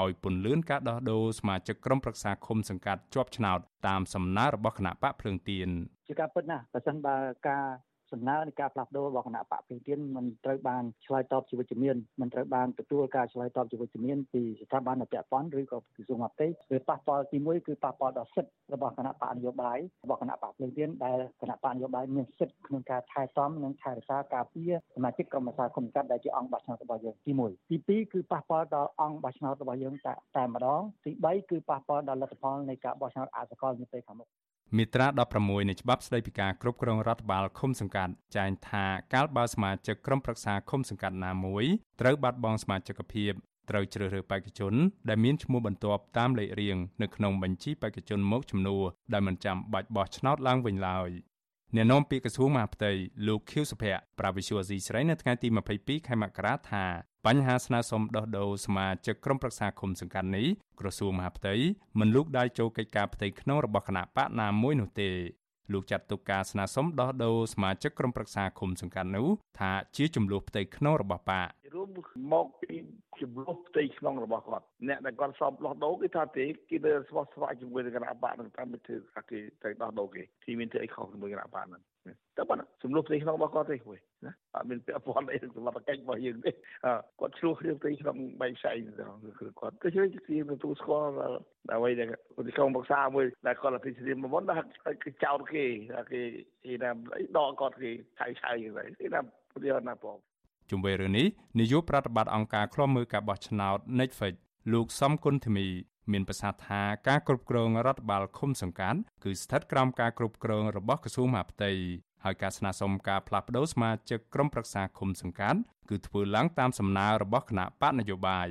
[SPEAKER 2] ឲ្យពន្លឿនការដោះដូរសមាជិកក្រុមប្រឹក្សាឃុំសង្កាត់ជាប់ឆ្នោតតាមសំណើរបស់គណៈបកភ្លើងទៀន
[SPEAKER 14] ជាការពិតណាស់បើសិនបើការ សំណើនៃការផ្លាស់ប្ដូររបស់គណៈបកភ្លើងទៀនមិនត្រូវបានឆ្លើយតបជាវិជ្ជមានមិនត្រូវបានទទួលការឆ្លើយតបជាវិជ្ជមានពីស្ថាប័នពាក់ព័ន្ធឬក៏ក្រសួងមហាផ្ទៃវាប៉ះពាល់ទី1គឺប៉ះពាល់ដល់សិទ្ធិរបស់គណៈបកនយោបាយរបស់គណៈបកភ្លើងទៀនដែលគណៈបកនយោបាយមានសិទ្ធិក្នុងការថែទាំនិងថែរក្សាការពារសមាជិកក្រុមប្រឹក្សាគុំកាត់ដែលជាអង្គបោះឆ្នោតរបស់យើងទី1ទី2គឺប៉ះពាល់ដល់អង្គបោះឆ្នោតរបស់យើងតែតែម្ដងទី3គឺប៉ះពាល់ដល់លទ្ធផលនៃការបោះឆ្នោតអសកលនាពេលខាងមុខ
[SPEAKER 2] មាត្រា16នៃច្បាប់ស្តីពីការគ្រប់គ្រងរដ្ឋបាលឃុំសង្កាត់ចែងថាកាលបើសមាជិកក្រុមប្រឹក្សាឃុំសង្កាត់ណាមួយត្រូវបាត់បង់សមាជិកភាពត្រូវជ្រើសរើសបេក្ខជនដែលមានឈ្មោះបន្ទាប់តាមលេខរៀងនៅក្នុងបញ្ជីបេក្ខជនមកជំនួសដែលមិនចាំបាច់បោះឆ្នោតឡើងវិញឡើយអ្នកនាំពាក្យក្រសួងមហាផ្ទៃលោកខៀវសុភ័ក្រប្រាវិសុវអាស៊ីស្រីនៅថ្ងៃទី22ខែមករាថា បញ្ហាស្នើសុំដោះដូរសមាជិកក្រុមប្រឹក្សាឃុំសង្កាត់នេះក្រសួងមហាផ្ទៃមិនលូកដៃចូលកិច្ចការផ្ទៃក្នុងរបស់គណៈបកណាមួយនោះទេលោកចាត់ទុកការស្នើសុំដោះដូរសមាជិកក្រុមប្រឹក្សាឃុំសង្កាត់នោះថាជាចំនួនផ្ទៃក្នុងរបស់បក
[SPEAKER 15] រួមមកពីចំនួនផ្ទៃក្នុងរបស់គាត់អ្នកដែលគាត់សອບដោះដូរគេថាទេគេនៅស្វះស្វាយជាមួយនឹងគណៈបកនឹងតាមទៅថាគេទៅដោះដូរគេទីមានធ្វើអីខុសជាមួយគណៈបកហ្នឹង តែប៉ុណ្ណាចំនួនផ្ទៃក្នុងរបស់គាត់ទេហួយណាអត់មានពាក់ព័ន្ធអីនឹងសមត្ថកិច្ចរបស់យើងទេគាត់ឆ្លោះគ្នាផ្ទៃក្នុងបែកផ្សែងគឺគាត់ទៅជួយគេទទួលស្គាល់ដើម្បីដែលប្រតិកម្មប្រឹក្សាមួយដែលគាត់អភិស្រីមកមុនដល់គេចោតគេគេគេណាដកគាត់គេឆៅឆៅយ៉ាងไรគេណាប្រតិកម្មណាបង
[SPEAKER 2] ជុំវិញរឿងនេះនាយកប្រតិបត្តិអង្គការឃ្លាំមើលការបោះឆ្នោត Netflix លោកសំគុណធីមី មានប្រសាសន៍ថាការគ្រប់គ្រងរដ្ឋបាលឃុំសង្កាត់គឺស្ថិតក្រោមការគ្រប់គ្រងរបស់ក្រសួងមហាផ្ទៃហើយការស្នើសុំការផ្លាស់ប្តូរសមាជិកក្រុមប្រឹក្សាឃុំសង្កាត់គឺធ្វើឡើងតាមសំណើរបស់គណៈបកនយោបាយ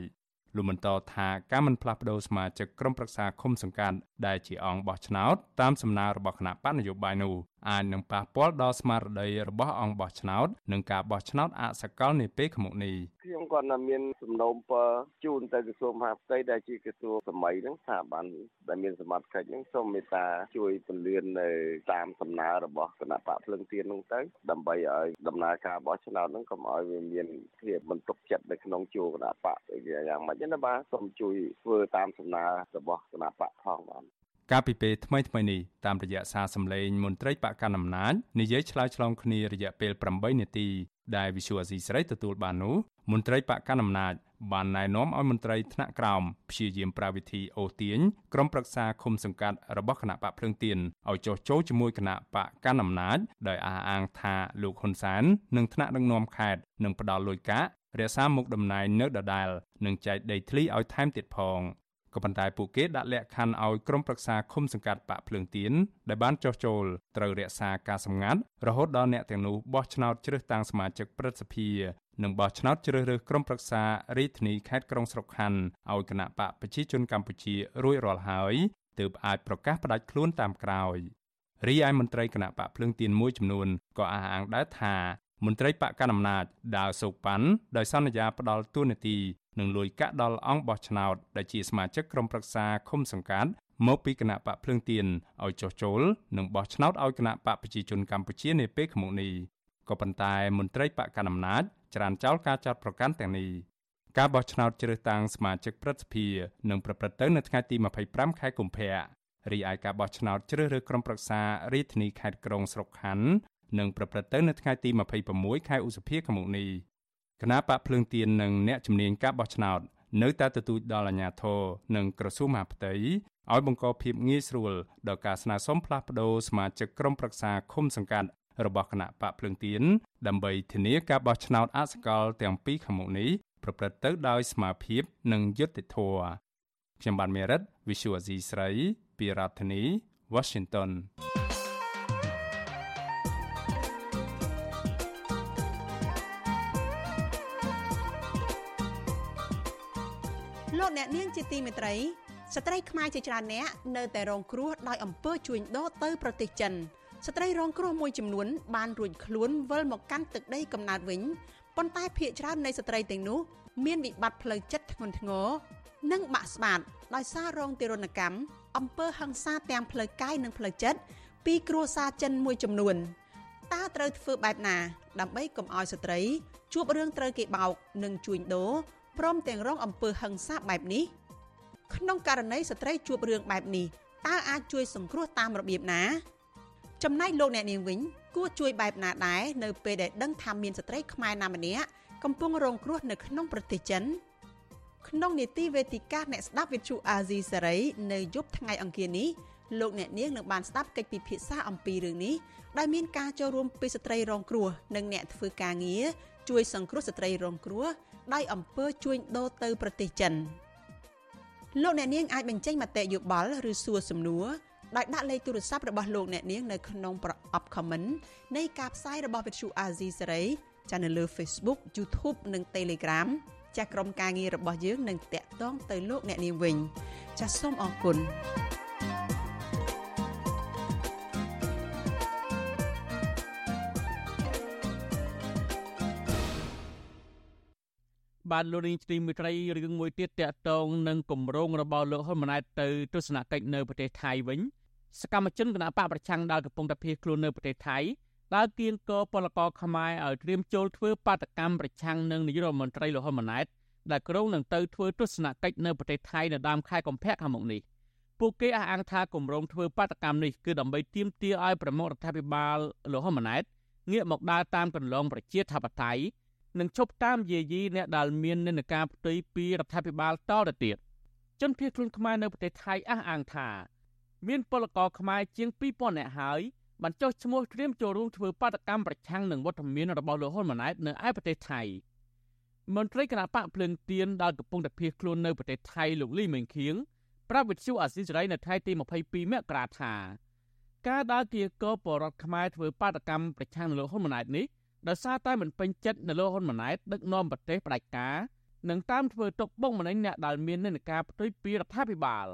[SPEAKER 2] លោកបន្តថាការមិនផ្លាស់ប្តូរសមាជិកក្រុមប្រឹក្សាឃុំសង្កាត់ ដែលជាអង្គបោះឆ្នោតតាមសំណើរបស់គណៈបកនយោបាយនោះអាចនឹងប៉ះពាល់ដល់ស្មារតីរបស់អង្គបោះឆ្នោតនិងការបោះឆ្នោតអសកលនាពេលខាងមុខនេះ
[SPEAKER 16] ខ្ញុំគាត់មានសំណូមពរជូនទៅក្រសួងមហាផ្ទៃដែលជាក្រសួងសម័យហ្នឹងស្ថាប័នដែលមានសមត្ថកិច្ចហ្នឹងសូមមេត្តាជួយពន្លឿននៅតាមសំណើរបស់គណៈបកភ្លឹងទៀនហ្នឹងទៅដើម្បីឲ្យដំណើរការបោះឆ្នោតហ្នឹងកុំឲ្យវាមានភាពបន្ទុកចិត្តនៅក្នុងជួរគណៈបកយ៉ាងម៉េចណាបាទសូមជួយធ្វើតាមសំណើរបស់គណៈបកផងបាទ
[SPEAKER 2] កាលពីពេលថ្មីថ្មីនេះតាមរយៈសារសម្លេងមន្ត្រីបកកណ្ដាលអំណាចនិយាយឆ្លើយឆ្លងគ្នារយៈពេល8នាទីដែលវិសុអាស៊ីស្រីទទួលបាននោះមន្ត្រីបកកណ្ដាលអំណាចបានណែនាំឲ្យមន្ត្រីថ្នាក់ក្រោមព្យាយាមប្រាវិធីអូទាញក្រុមប្រឹក្សាឃុំសង្កាត់របស់គណៈបកភ្លឹងទៀនឲ្យចុះចូលជាមួយគណៈបកកណ្ដាលអំណាចដោយអះអាងថាលោកហ៊ុនសែននិងថ្នាក់ដឹកនាំខេត្តនឹងផ្ដាល់លុយកាក់រក្សាមុខតំណែងនៅដដែលនិងចែកដីធ្លីឲ្យថែមទៀតផង ក៏ប៉ុន្តែពួកគេដាក់លក្ខខណ្ឌឲ្យក្រុមប្រឹក្សាឃុំសង្កាត់បាក់ភ្លើងទៀនដែលបានចោះចូលត្រូវរក្សាការសម្ងាត់រហូតដល់អ្នកទាំងនោះបោះឆ្នោតជ្រើសតាំងសមាជិកព្រឹទ្ធសភានិងបោះឆ្នោតជ្រើសរើសក្រុមប្រឹក្សារាជធានីខេត្តក្រុងស្រុកខណ្ឌឲ្យគណៈបកប្រជាជនកម្ពុជារួចរាល់ហើយទើបអាចប្រកាសផ្តាច់ខ្លួនតាមក្រោយរីឯមន្ត្រីគណៈបកភ្លើងទៀនមួយចំនួនក៏អះអាងដែរថា មន្ត្រីបកកណ្ដាលអំណាចដើរសោកប៉ាន់ដោយសន្យាផ្ដាល់ទួនាទីនិងលួយកាក់ដល់អង្គបោះឆ្នោតដែលជាសមាជិកក្រុមប្រឹក្សាឃុំសង្កាត់មកពីគណៈបកភ្លើងទៀនឲ្យចុះចូលនិងបោះឆ្នោតឲ្យគណៈបកប្រជាជនកម្ពុជានាពេលខាងមុខនេះក៏ប៉ុន្តែមន្ត្រីបកកណ្ដាលអំណាចច្រានចោលការចាត់ប្រកាន់ទាំងនេះការបោះឆ្នោតជ្រើសតាំងសមាជិកព្រឹទ្ធសភានឹងប្រព្រឹត្តទៅនៅថ្ងៃទី25ខែកុម្ភៈរីឯការបោះឆ្នោតជ្រើសរើសក្រុមប្រឹក្សារាជធានីខេត្តក្រុងស្រុកខណ្ឌ នឹងប្រព្រឹត្តទៅនៅថ្ងៃទី26ខែឧសភាឆ្នាំនេះគណៈបកភ្លើងទៀននិងអ្នកជំនាញការបោះឆ្នោតនៅតែទទូចដល់អាជ្ញាធរនិងក្រសួងមហាផ្ទៃឲ្យបង្កភាពងាយស្រួលដល់ការស្នើសុំផ្លាស់ប្តូរសមាជិកក្រុមប្រឹក្សាឃុំសង្កាត់របស់គណៈបកភ្លើងទៀនដើម្បីធានាការបោះឆ្នោតអសកលទាំងពីរខាងមុខនេះប្រព្រឹត្តទៅដោយស្មារតីនិងយុត្តិធម៌ខ្ញុំបានមេរិត Visual Asia ស្រី ពីរដ្ឋធានី Washington
[SPEAKER 5] អ្នកនាងជាទីមេត្រីស្ត្រីខ្មែរជាច្រើនអ្នកនៅតែរងគ្រោះដោយអំពើជួញដូរទៅប្រទេសចិនស្ត្រីរងគ្រោះមួយចំនួនបានរួចខ្លួនវិលមកកាន់ទឹកដីកំណើតវិញប៉ុន្តែភ្នាក់ច្រើននៃស្ត្រីទាំងនោះមានវិបត្តិផ្លូវចិត្តធ្ងន់ធ្ងរនិងបាក់ស្បាតដោយសាររងទារុណកម្មអំពើហិង្សាទាំងផ្លូវកាយនិងផ្លូវចិត្តពីគ្រួសារចិនមួយចំនួនតើត្រូវធ្វើបែបណា ដើម្បីកុំឲ្យស្ត្រីជួបរឿងត្រូវគេបោកនិងជួញដូរ ព្រមទាំងរងអំពើហិង្សាបែបនេះក្នុងករណីស្ត្រីជួបរឿងបែបនេះតើអាចជួយសង្គ្រោះតាមរបៀបណា ចំណែកលោកអ្នកនាងវិញគួរជួយបែបណាដែរនៅពេលដែលដឹងថាមានស្ត្រីខ្មែរណាម្នាក់កំពុងរងគ្រោះនៅក្នុងប្រទេសចិនក្នុងនីតិវេទិកាអ្នកស្ដាប់វិទ្យុអាស៊ីសេរីនៅយប់ថ្ងៃអង្គារនេះលោកអ្នកនាងនឹងបានស្ដាប់កិច្ចពិភាក្សាអំពីរឿងនេះដែលមានការចូលរួមពីស្ត្រីរងគ្រោះនិងអ្នកធ្វើការងារជួយសង្គ្រោះស្ត្រីរងគ្រោះ ដោយអំពើជួញដូរទៅប្រទេសចិនលោកអ្នកនាងអាចបញ្ចេញមតិយោបល់ឬសួរសំណួរដោយដាក់លេខទូរស័ព្ទរបស់លោកអ្នកនាងនៅក្នុងប្រអប់ comment នៃការផ្សាយរបស់វិទ្យុ AZ សេរីចានៅលើ Facebook YouTube និង Telegram ចាស់ក្រុមការងាររបស់យើងនឹងតាក់ទងទៅលោកអ្នកនាងវិញចាសសូមអរគុណ
[SPEAKER 1] បានលោកនាងទីមេត្រីរឿងមួយទៀតតកតងនឹងគម្រោងរបស់លោកហ៊ុនម៉ាណែតទៅទស្សនកិច្ចនៅប្រទេសថៃវិញសកម្មជនគណបកប្រឆាំងដែលកំពុងតែភៀសខ្លួននៅប្រទេសថៃដែលគៀងកពលករខ្មែរឲ្យត្រៀមចូលធ្វើបាតកម្មប្រឆាំងនឹងនាយករដ្ឋមន្ត្រីលោកហ៊ុនម៉ាណែតដែលក្រុងនឹងទៅធ្វើទស្សនកិច្ចនៅប្រទេសថៃនៅដើមខែកុម្ភៈខាងមុខនេះពួកគេអះអាងថាគម្រោងធ្វើបាតកម្មនេះគឺដើម្បីទាមទារឲ្យប្រមុខរដ្ឋាភិបាលលោកហ៊ុនម៉ាណែតងាកមកដើរតាមគន្លងប្រជាធិបតេយ្យ និងឈប់តាមយាយីអ្នកដែលមាននិន្នាការផ្ទុយពីរដ្ឋាភិបាលតទៅទៀតជនភៀសខ្លួនខ្មែរនៅប្រទេសថៃអះអាងថាមានពលករខ្មែរជាង2000នាក់ហើយបានចុះឈ្មោះត្រៀមចូលរួមធ្វើបាតកម្មប្រឆាំងនឹងវត្តមានរបស់លោកហ៊ុនម៉ាណែតនៅឯប្រទេសថៃមន្ត្រីគណៈបកភ្លើងទៀនដែលកំពុងតែភៀសខ្លួននៅប្រទេសថៃលោកលីមេងខៀងប្រាប់វិទ្យុអាស៊ីសេរីនៅថ្ងៃទី22មករាថាការដើរគៀកោបរដ្ឋខ្មែរធ្វើបាតកម្មប្រឆាំងនឹងលោកហ៊ុនម៉ាណែតនេះ ដោយសារតែមិនពេញចិត្តនៅលោកហ៊ុនម៉ាណែតដឹកនាំប្រទេសផ្ដាច់ការនិងតាមធ្វើទុកបុកម្នេញអ្នកដែលមាននិន្នាការផ្ទុយពីរដ្ឋាភិបាល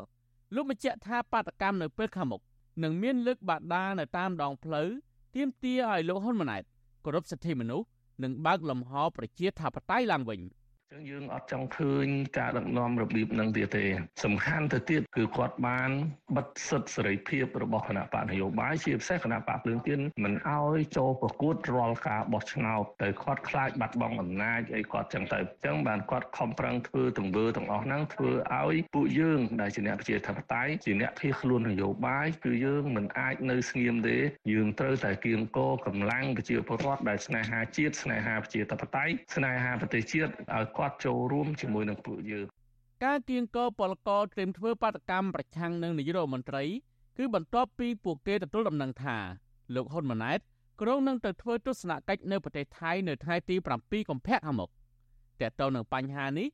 [SPEAKER 1] លោកបញ្ជាក់ថាបាតកម្មនៅពេលខាងមុខនឹងមានលើកបាដានៅតាមដងផ្លូវទាមទារឲ្យលោកហ៊ុនម៉ាណែតគោរពសិទ្ធិមនុស្សនិងបើកលំហប្រជាធិបតេយ្យឡើងវិញ។
[SPEAKER 17] ចឹងយើងអត់ចង់ឃើញការដឹកនាំរបៀបនឹងទៀតទេ សំខាន់ទៅទៀតគឺគាត់បានបិទសិទ្ធិសេរីភាពរបស់គណៈបកនយោបាយជាពិសេសគណៈបកភ្លើងទៀនមិនអោយចូលប្រកួតរាល់ការបោះឆ្នោតទៅគាត់ខ្លាចបាត់បង់អំណាចអីគាត់ចឹងទៅចឹងបានគាត់ខំប្រឹងធ្វើទង្វើទាំងអស់ហ្នឹងធ្វើឲ្យពួកយើងដែលជាអ្នកប្រជាធិបតេយ្យជាអ្នកភៀសខ្លួននយោបាយគឺយើងមិនអាចនៅស្ងៀមទេយើងត្រូវតែគៀងគរកម្លាំងប្រជាពលរដ្ឋដែលស្នេហាជាតិស្នេហាប្រជាធិបតេយ្យស្នេហាប្រទេសជាតិឲ្យគាត់ចូលរួមជាមួយនឹងពួកយើង
[SPEAKER 1] ការទៀងកោពលករត្រៀមធ្វើបាតកម្មប្រឆាំងនឹងនាយករដ្ឋមន្ត្រីគឺបន្ទាប់ពីពួកគេទទួលដំណឹងថាលោកហ៊ុនម៉ាណែតក្រុងនឹងទៅធ្វើទស្សនកិច្ចនៅប្រទេសថៃនៅថ្ងៃទី7កុម្ភៈខាងមុខតើតើនឹងបញ្ហានេះ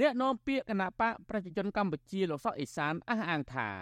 [SPEAKER 1] អ្នកនាំពាក្យគណៈបកប្រជាជនកម្ពុជាលោកសុកអេសានអះអាងថារ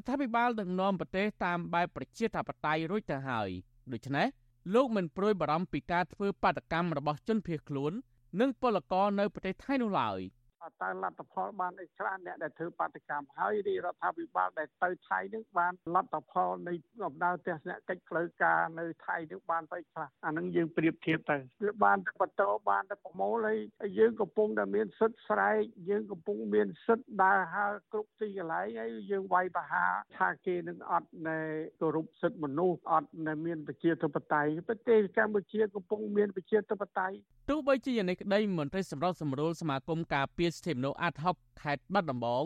[SPEAKER 1] ដ្ឋាភិបាលដឹកនាំប្រទេសតាមបែបប្រជាធិបតេយ្យរួចទៅហើយដូច្នេះលោកមិនព្រួយបារម្ភពីការធ្វើបាតកម្មរបស់ជនភៀសខ្លួន និងពលករនៅប្រទេសថៃនោះឡើយ។
[SPEAKER 18] តើលទ្ធផលបានអីច្រើនអ្នកដែលធ្វើបាតកម្មហើយរាជរដ្ឋាភិបាលដែលទៅថៃនឹងបានលទ្ធផលនៃដំណើរទស្សនកិច្ចផ្លូវការនៅថៃនឹងបានទៅខ្លះអានឹងយើងប្រៀបធៀបទៅវាបានទៅបន្តបានទៅប្រមូលហើយយើងកំពុងតែមានសិទ្ធិស្រែកយើងកំពុងមានសិទ្ធិដើរហើរគ្រប់ទីកន្លែងហើយយើងវាយប្រហារថាគេនឹងអត់នៅគោរពសិទ្ធិមនុស្សអត់នៅមានប្រជាធិបតេយ្យប្រទេសកម្ពុជាកំពុងមានប្រជាធិបតេយ្យ
[SPEAKER 1] ទោះបីជាយ៉ាងនេះក្តីមន្ត្រីសម្របសម្រួលសមាគមការពារសិទ្ធិមនុស្សអាតហុកខេត្តបាត់ដំបង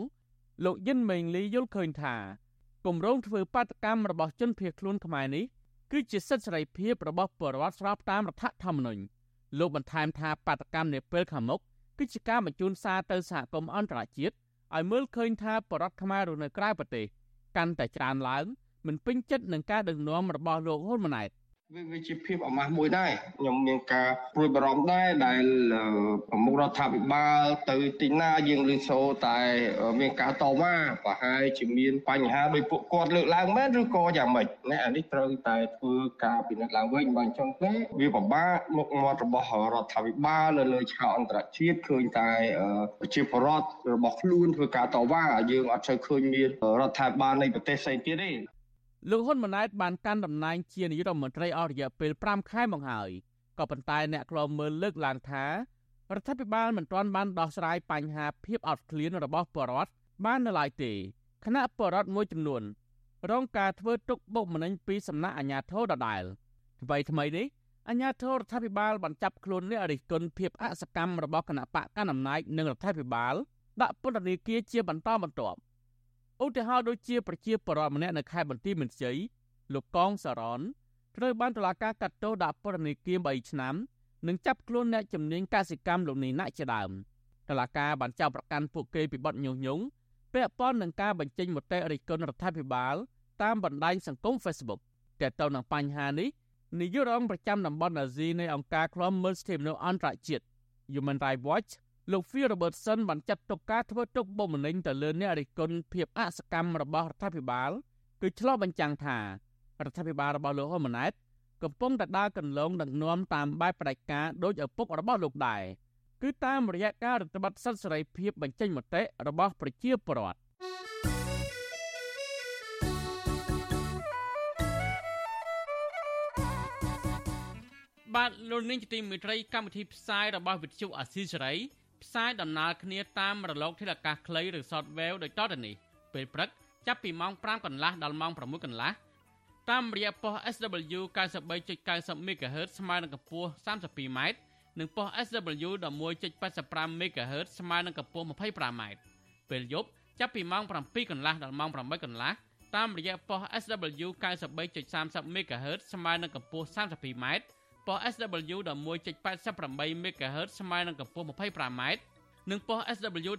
[SPEAKER 1] លោកយិនមេងលីយល់ឃើញថាគម្រោងធ្វើបាតកម្មរបស់ជនភៀសខ្លួនខ្មែរនេះគឺជាសិទ្ធិសេរីភាពរបស់ប្រជាពលរដ្ឋស្របតាមរដ្ឋធម្មនុញ្ញលោកបន្ថែមថាបាតកម្មនាពេលខាងមុខគឺជាការបញ្ជូនសារទៅសហគមន៍អន្តរជាតិឲ្យមើលឃើញថាបរដ្ឋខ្មែររស់នៅក្រៅប្រទេសកាន់តែច្រើនឡើងមិនពេញចិត្តនឹងការដឹកនាំរបស់លោកហ៊ុនម៉ាណែត
[SPEAKER 19] វាវាជាភាពអាម៉ាស់មួយដែរខ្ញុំមានការព្រួយបារម្ភដែរដែលប្រមុខរដ្ឋាភិបាលទៅទីណាយើងលឺសូរតែមានការតវ៉ាប្រហែលជាមានបញ្ហាដោយពួកគាត់លើកឡើងមែនឬក៏យ៉ាងម៉េចណាអានេះត្រូវតែធ្វើការពិនិត្យឡើងវិញបើអញ្ចឹងទេវាពិបាកមុខមាត់របស់រដ្ឋាភិបាលនៅលើឆាកអន្តរជាតិឃើញតែប្រជាពលរដ្ឋរបស់ខ្លួនធ្វើការតវ៉ាយើងអត់សូវឃើញមានរដ្ឋាភិបាលនៃប្រទេសផ្សេងទៀតទេ
[SPEAKER 1] លោកហ៊ុនម៉ាណែតបានកាន់តំណែងជានាយករដ្ឋមន្ត្រីអស់រយៈពេល5ខែមកហើយក៏ប៉ុន្តែអ្នកខ្លោមើលលើកឡើងថារដ្ឋាភិបាលមិនទាន់បានដោះស្រាយបញ្ហាភាពអត់ឃ្លានរបស់ប្រជាពលរដ្ឋបាននៅឡើយទេគណៈប្រជាពលរដ្ឋមួយចំនួនរងការធ្វើទុកបុកម្នេញពីសំណាក់អាជ្ញាធរដដែលថ្មីថ្មីនេះអាជ្ញាធររដ្ឋាភិបាលបានចាប់ខ្លួនអ្នករិះគន់ភាពអសកម្មរបស់គណៈបកកណ្ដាលអំណាចនិងរដ្ឋាភិបាលដាក់ពន្ធនាគារជាបន្តបន្ទាប់ ឧទាហរណ៍ដូចជាប្រជាពលរដ្ឋម្នាក់នៅខេត្តបន្ទាយមានជ័យលោកកងសារ៉នត្រូវបានតុលាការកាត់ទោសដាក់ពន្ធនាគារ3ឆ្នាំនិងចាប់ខ្លួនអ្នកជំនាញកសិកម្មលោកនីណាក់ជាដើមតុលាការបានចោទប្រកាន់ពួកគេពីបទញុះញង់ពាក់ព័ន្ធនឹងការបញ្ចេញមតិរិះគន់រដ្ឋាភិបាលតាមបណ្ដាញសង្គម Facebook ទាក់ទងនឹងបញ្ហានេះនាយករងប្រចាំតំបន់អាស៊ីនៃអង្គការឃ្លាំមើលសិទ្ធិមនុស្សអន្តរជាតិ Human Rights Watch លោក Phil Robertson បានចាត់ទុកការធ្វើទុកបុកម្នេញទៅលើអ្នករិះគន់ភាពអសកម្មរបស់រដ្ឋាភិបាលគឺគឺឆ្លោះបញ្ចាំងថារដ្ឋាភិបាលរបស់លោកហ៊ុនម៉ាណែតកំពុងតែដើរកន្លងដឹកនាំតាមបែបផ្ដាច់ការដោយឪពុករបស់លោកដែរគឺតាមរយៈការរដ្ឋបတ်សិទ្ធិសេរីភាពបញ្ចេញមតិរបស់ប្រជាពលរដ្ឋបាទលោកនាងជាទីមេត្រីកម្មវិធីផ្សាយរបស់វិទ្យុអាស៊ីសេរី ផ្សាយដំណើរគ្នាតាមរលកធាតុអាកាសខ្លីឬ Shortwave ដោយតទៅនេះពេលព្រឹកចាប់ពីម៉ោង5កន្លះដល់ម៉ោង6កន្លះតាមរយៈប៉ុស SW 93.90 MHz ស្មើនឹងកម្ពស់ 32m និងប៉ុស SW 11.85 MHz ស្មើនឹងកម្ពស់ 25m ពេលយប់ចាប់ពីម៉ោង7កន្លះដល់ម៉ោង8កន្លះតាមរយៈប៉ុស SW 93.30 MHz ស្មើនឹងកម្ពស់ 32m ប៉ុស SW 11.88 MHz ស្មើនឹងកម្ពស់ 25m និងប៉ុស SW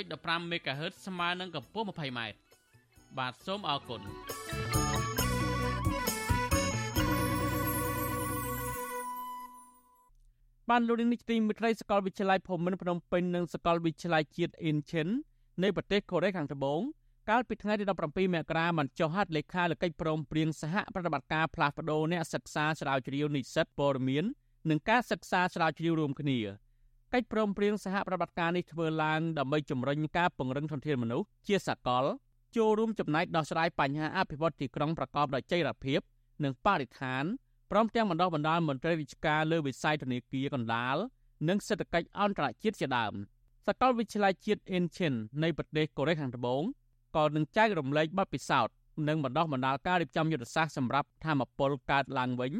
[SPEAKER 1] 15.15 MHz ស្មើនឹងកម្ពស់ 20m បាទសូមអរគុណបានលោកនេះទីមិត្តរីសកលវិទ្យាល័យភូមិន្ទភ្នំពេញនិងសកលវិទ្យាល័យជាតិអ៊ីនឈិននៃប្រទេសកូរ៉េខាងត្បូង កាលពីថ្ងៃទី17មករាបានចុះហត្ថលេខាលើកិច្ចព្រមព្រៀងសហប្រតិបត្តិការផ្លាស់ប្តូរអ្នកសិក្សាស្រាវជ្រាវនិស្សិតព័ត៌មាននិងការសិក្សាស្រាវជ្រាវរួមគ្នាកិច្ចព្រមព្រៀងសហប្រតិបត្តិការនេះធ្វើឡើងដើម្បីជំរុញការពង្រឹងធនធានមនុស្សជាសកលចូលរួមចំណែកដោះស្រាយបញ្ហាអភិវឌ្ឍទីក្រុងប្រកបដោយចីរភាព និងបរិស្ថានព្រមទាំងបណ្ដុះបណ្ដាលមន្ត្រីរាជការលើវិស័យធនាគារកណ្ដាលនិងសេដ្ឋកិច្ចអន្តរជាតិជាដើមសកលវិទ្យាល័យជាតិអ៊ីនឈិននៃប្រទេសកូរ៉េខាងត្បូង ក៏នឹងចែករំលែកបទពិសោធន៍និងបណ្ដុះបណ្ដាលការរៀបចំយុទ្ធសាស្ត្រសម្រាប់ធម្មពលកើតឡើងវិញ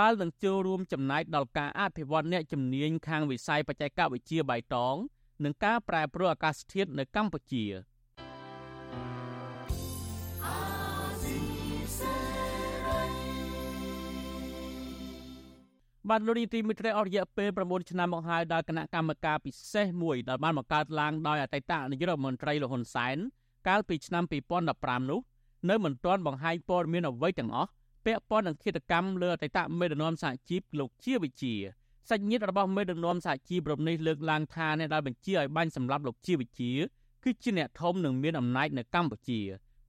[SPEAKER 1] ដែលនឹងចូលរួមចំណែកដល់ការអភិវឌ្ឍអ្នកជំនាញខាងវិស័យបច្ចេកវិទ្យាបៃតងនិងការប្រែប្រួលអាកាសធាតុនៅកម្ពុជា។បាទលោកនាយទីមិត្តរីអស់រយៈពេល9ឆ្នាំមកហើយដែលគណៈកម្មការពិសេសមួយដែលបានបង្កើតឡើងដោយអតីតនាយករដ្ឋមន្ត្រីលហ៊ុនសែន កាលពីឆ្នាំ2015នោះនៅមិនទាន់បង្ហាញព័ត៌មានអ្វីទាំងអស់ពាក់ព័ន្ធនឹងឃាតកម្មលើអតីតមេដឹកនាំសហជីពលោកជាវិជាសាច់ញាតិរបស់មេដឹកនាំសហជីពរំនេះលើកឡើងថាអ្នកដែលបញ្ជាឲ្យបាញ់សម្លាប់លោកជាវិជាគឺជាអ្នកធំនិងមានអំណាចនៅកម្ពុជា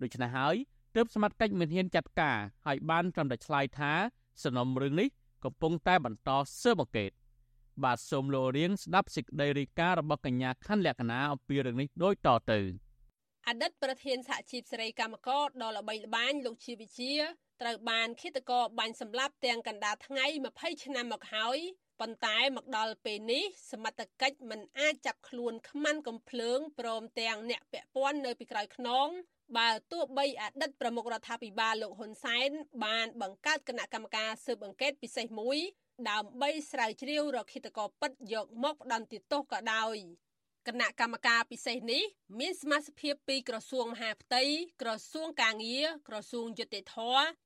[SPEAKER 1] ដូច្នេះហើយទើបសមត្ថកិច្ចមិនហ៊ានចាត់ការឲ្យបានត្រឹមតែឆ្លើយថាសំណុំរឿងនេះកំពុងតែបន្តស៊ើបអង្កេតបាទសូមលោករៀងស្ដាប់សេចក្តីរាយការណ៍របស់កញ្ញាខាន់លក្ខណាអំពីរឿងនេះដូចតទៅ
[SPEAKER 6] អតីតប្រធានសហជីពសេរីកម្មករដ៏ល្បីល្បាញលោកជាវិជាត្រូវបានឃាតករបាញ់សម្លាប់ទាំងកណ្ដាលថ្ងៃ20ឆ្នាំមកហើយប៉ុន្តែមកដល់ពេលនេះសមត្ថកិច្ចមិនអាចចាប់ខ្លួនខ្មាន់កំភ្លើងព្រមទាំងអ្នកពាក់ព័ន្ធនៅពីក្រោយខ្នងបើទោះបីអតីតប្រមុខរដ្ឋាភិបាលលោកហ៊ុនសែនបានបង្កើតគណៈកម្មការស៊ើបអង្កេតពិសេសមួយដើម្បីស្រាវជ្រាវរកឃាតករពិតយកមកផ្ដន្ទាទោសក៏ដោយ គណៈកម្មការពិសេសនេះមានសមាជិកភាពពីក្រសួងមហាផ្ទៃក្រសួងកាងារក្រសួងយុតិធធ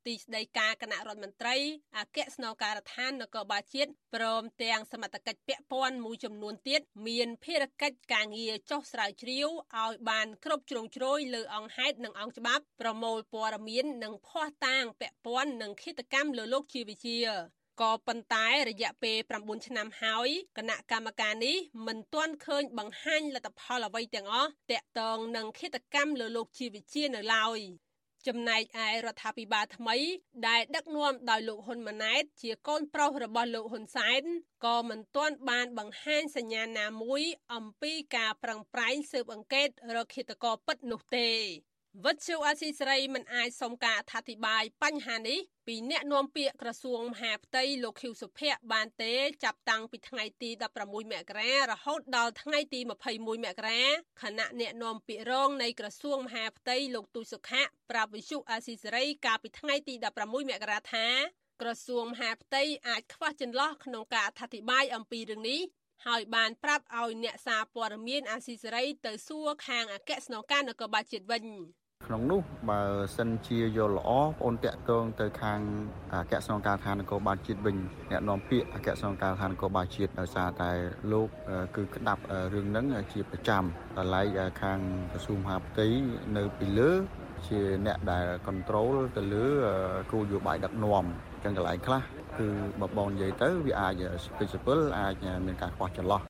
[SPEAKER 6] ទីស្តីការគណៈរដ្ឋមន្ត្រីអគ្គស្នងការដ្ឋាននគរបាលជាតិព្រមទាំងសមត្ថកិច្ចពាក់ព័ន្ធមួយចំនួនទៀតមានភារកិច្ចការងារចុះស្រាវជ្រាវឲ្យបានគ្រប់ជ្រុងជ្រោយលើអង្គហេតុនិងអង្គច្បាប់ប្រមូលព័ត៌មាននិងភ័ស្តុតាងពាក់ព័ន្ធនឹងឃាតកម្មលើលោកជាវិជា ក៏ប៉ុន្តែរយៈពេល9ឆ្នាំហើយគណៈកម្មការនេះមិនទាន់ឃើញបង្ហាញលទ្ធផលអ្វីទាំងអស់តាក់ទងនឹងឃាតកម្មលើលោកជាវិជានៅឡើយចំណែកឯរដ្ឋាភិបាលថ្មី ដែលដឹកនាំដោយលោកហ៊ុនម៉ាណែត ជាកូនប្រុសរបស់លោកហ៊ុនសែនក៏មិនទាន់បានបង្ហាញសញ្ញាណាមួយអំពីការប្រឹងប្រែងស៊ើបអង្កេតរកឃាតករពិតនោះទេ វិទ្យុអសីសេរីមិនអាចសុំការអធិប្បាយបញ្ហានេះពីអ្នកនាំពាក្យក្រសួងមហាផ្ទៃលោកខៀវសុភ័ក្របានទេចាប់តាំងពីថ្ងៃទី16មករារហូតដល់ថ្ងៃទី21មករាខណៈអ្នកនាំពាក្យរងនៃក្រសួងមហាផ្ទៃលោកទូចសុខៈប្រាប់វិទ្យុអសីសេរីកាលពីថ្ងៃទី16មករាថាក្រសួងមហាផ្ទៃអាចខ្វះចន្លោះក្នុងការអធិប្បាយអំពីរឿងនេះហើយបានប្រាប់ឲ្យអ្នកសារព័ត៌មានអាស៊ីសេរីទៅសួរខាងអគ្គស្នងការនគរបាលជាតិវិញ
[SPEAKER 20] ក្នុងនោះបើសិនជាយល់ល្អបងអូនតាក់ទងទៅខាងអគ្គស្នងការឋាននគរបាលជាតិវិញអ្នកនាំពាក្យអគ្គស្នងការឋាននគរបាលជាតិដោយសារតែលោកគឺក្តាប់រឿងហ្នឹងជាប្រចាំដល់ឡែកខាងក្រសួងមហាផ្ទៃនៅពីលើជាអ្នកដែល control ទៅលើគោលនយោបាយដឹកនាំអញ្ចឹងកន្លែងខ្លះគឺបើបងនិយាយទៅវាអាចស្ពេចសិពិលអាចមានការខ្វះចន្លោះ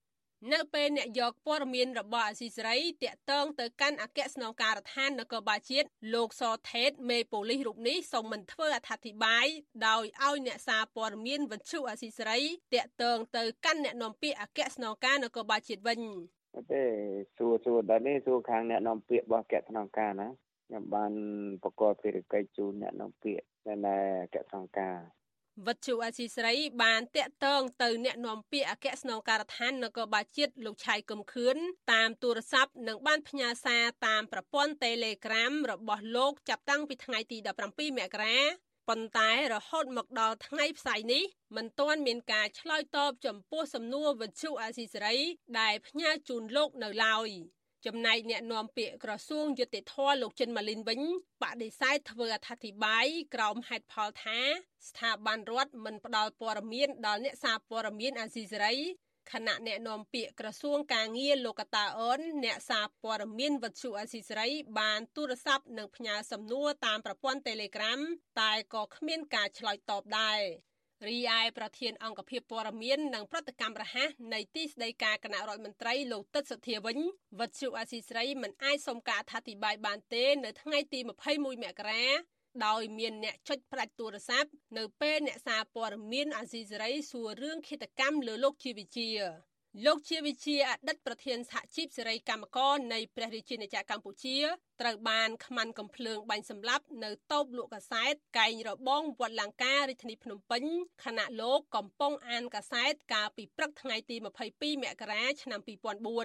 [SPEAKER 6] នៅពេលអ្នកយកព័ត៌មានរបស់អាស៊ីសេរីតាក់ទងទៅកាន់អគ្គស្នងការដ្ឋាននគរបាលជាតិលោកសថេតមេប៉ូលីសរូបនេះសូមមិនធ្វើអត្ថាធិប្បាយដោយឲ្យអ្នកសារព័ត៌មានវិទ្យុអាស៊ីសេរីតាក់ទងទៅកាន់អ្នកនាំពាក្យអគ្គស្នងការនគរបាលជាតិវិញ
[SPEAKER 21] ទេសួរសួរដល់នេះសួរខាងអ្នកនាំពាក្យរបស់អគ្គស្នងការណាខ្ញុំបានប្រកបភារកិច្ចជូនអ្នកនាំពាក្យនៅអគ្គស្នងការ
[SPEAKER 6] វត្តជូអាស៊ីស្រីបានតាក់ទងទៅអ្នកនាំពាក្យអគ្គស្នងការដ្ឋាននគរបាលជាតិលោកឆៃកឹមខឿនតាមទូរស័ព្ទនិងបានផ្ញើសារតាមប្រព័ន្ធ Telegram របស់លោកចាប់តាំងពីថ្ងៃទី17មករាប៉ុន្តែរហូតមកដល់ថ្ងៃផ្សាយនេះមិនទាន់មានការឆ្លើយតបចំពោះសំណួរវិទ្យុអាស៊ីសេរីដែលផ្ញើជូនលោកនៅឡើយ។ ចំណែកអ្នកនាំពាក្យក្រសួងយុតិធធលោកចិនម៉ាលីនវិញបដិសេធធ្វើអត្ថាធិប្បាយក្រោមហេតុផលថាស្ថាប័នរដ្ឋមិនផ្ដល់ព័ត៌មានដល់អ្នកសារព័ត៌មានអាស៊ីសេរីខណៈអ្នកនាំពាក្យក្រសួងការងារលោកកតាអូនអ្នកសារព័ត៌មានវັດឈូអាស៊ីសេរី បានទូរស័ព្ទនិងផ្ញើសំណួរតាមប្រព័ន្ធ Telegram តែក៏គ្មានការឆ្លើយតបដែរ រីឯប្រធានអង្គភិបព័ត៌មាននិងប្រតិកម្មរហ័សនៃទីស្តីការគណៈរដ្ឋមន្ត្រីលោកទឹកសុធាវិញវត្តជុអាស៊ីស្រីមិនអាចសុំការអធិប្បាយបានទេនៅថ្ងៃទី21មករាដោយមានអ្នកចុចផ្ដាច់ទូរស័ព្ទនៅពេលអ្នកសារព័ត៌មានអាស៊ីសេរីសួររឿងឃាតកម្មលើលោកជាវិជា លោកជាវិជាអតីតប្រធានសហជីពសេរីកម្មករនៃព្រះរាជាណាចក្រកម្ពុជាត្រូវបានខ្មាន់កំភ្លើងបាញ់សម្លាប់នៅតូបលក់កាសែតកែងរបងវត្តលង្ការរាជធានីភ្នំពេញខណៈលោកកំពុងអានកាសែតកាលពីព្រឹកថ្ងៃទី22មករាឆ្នាំ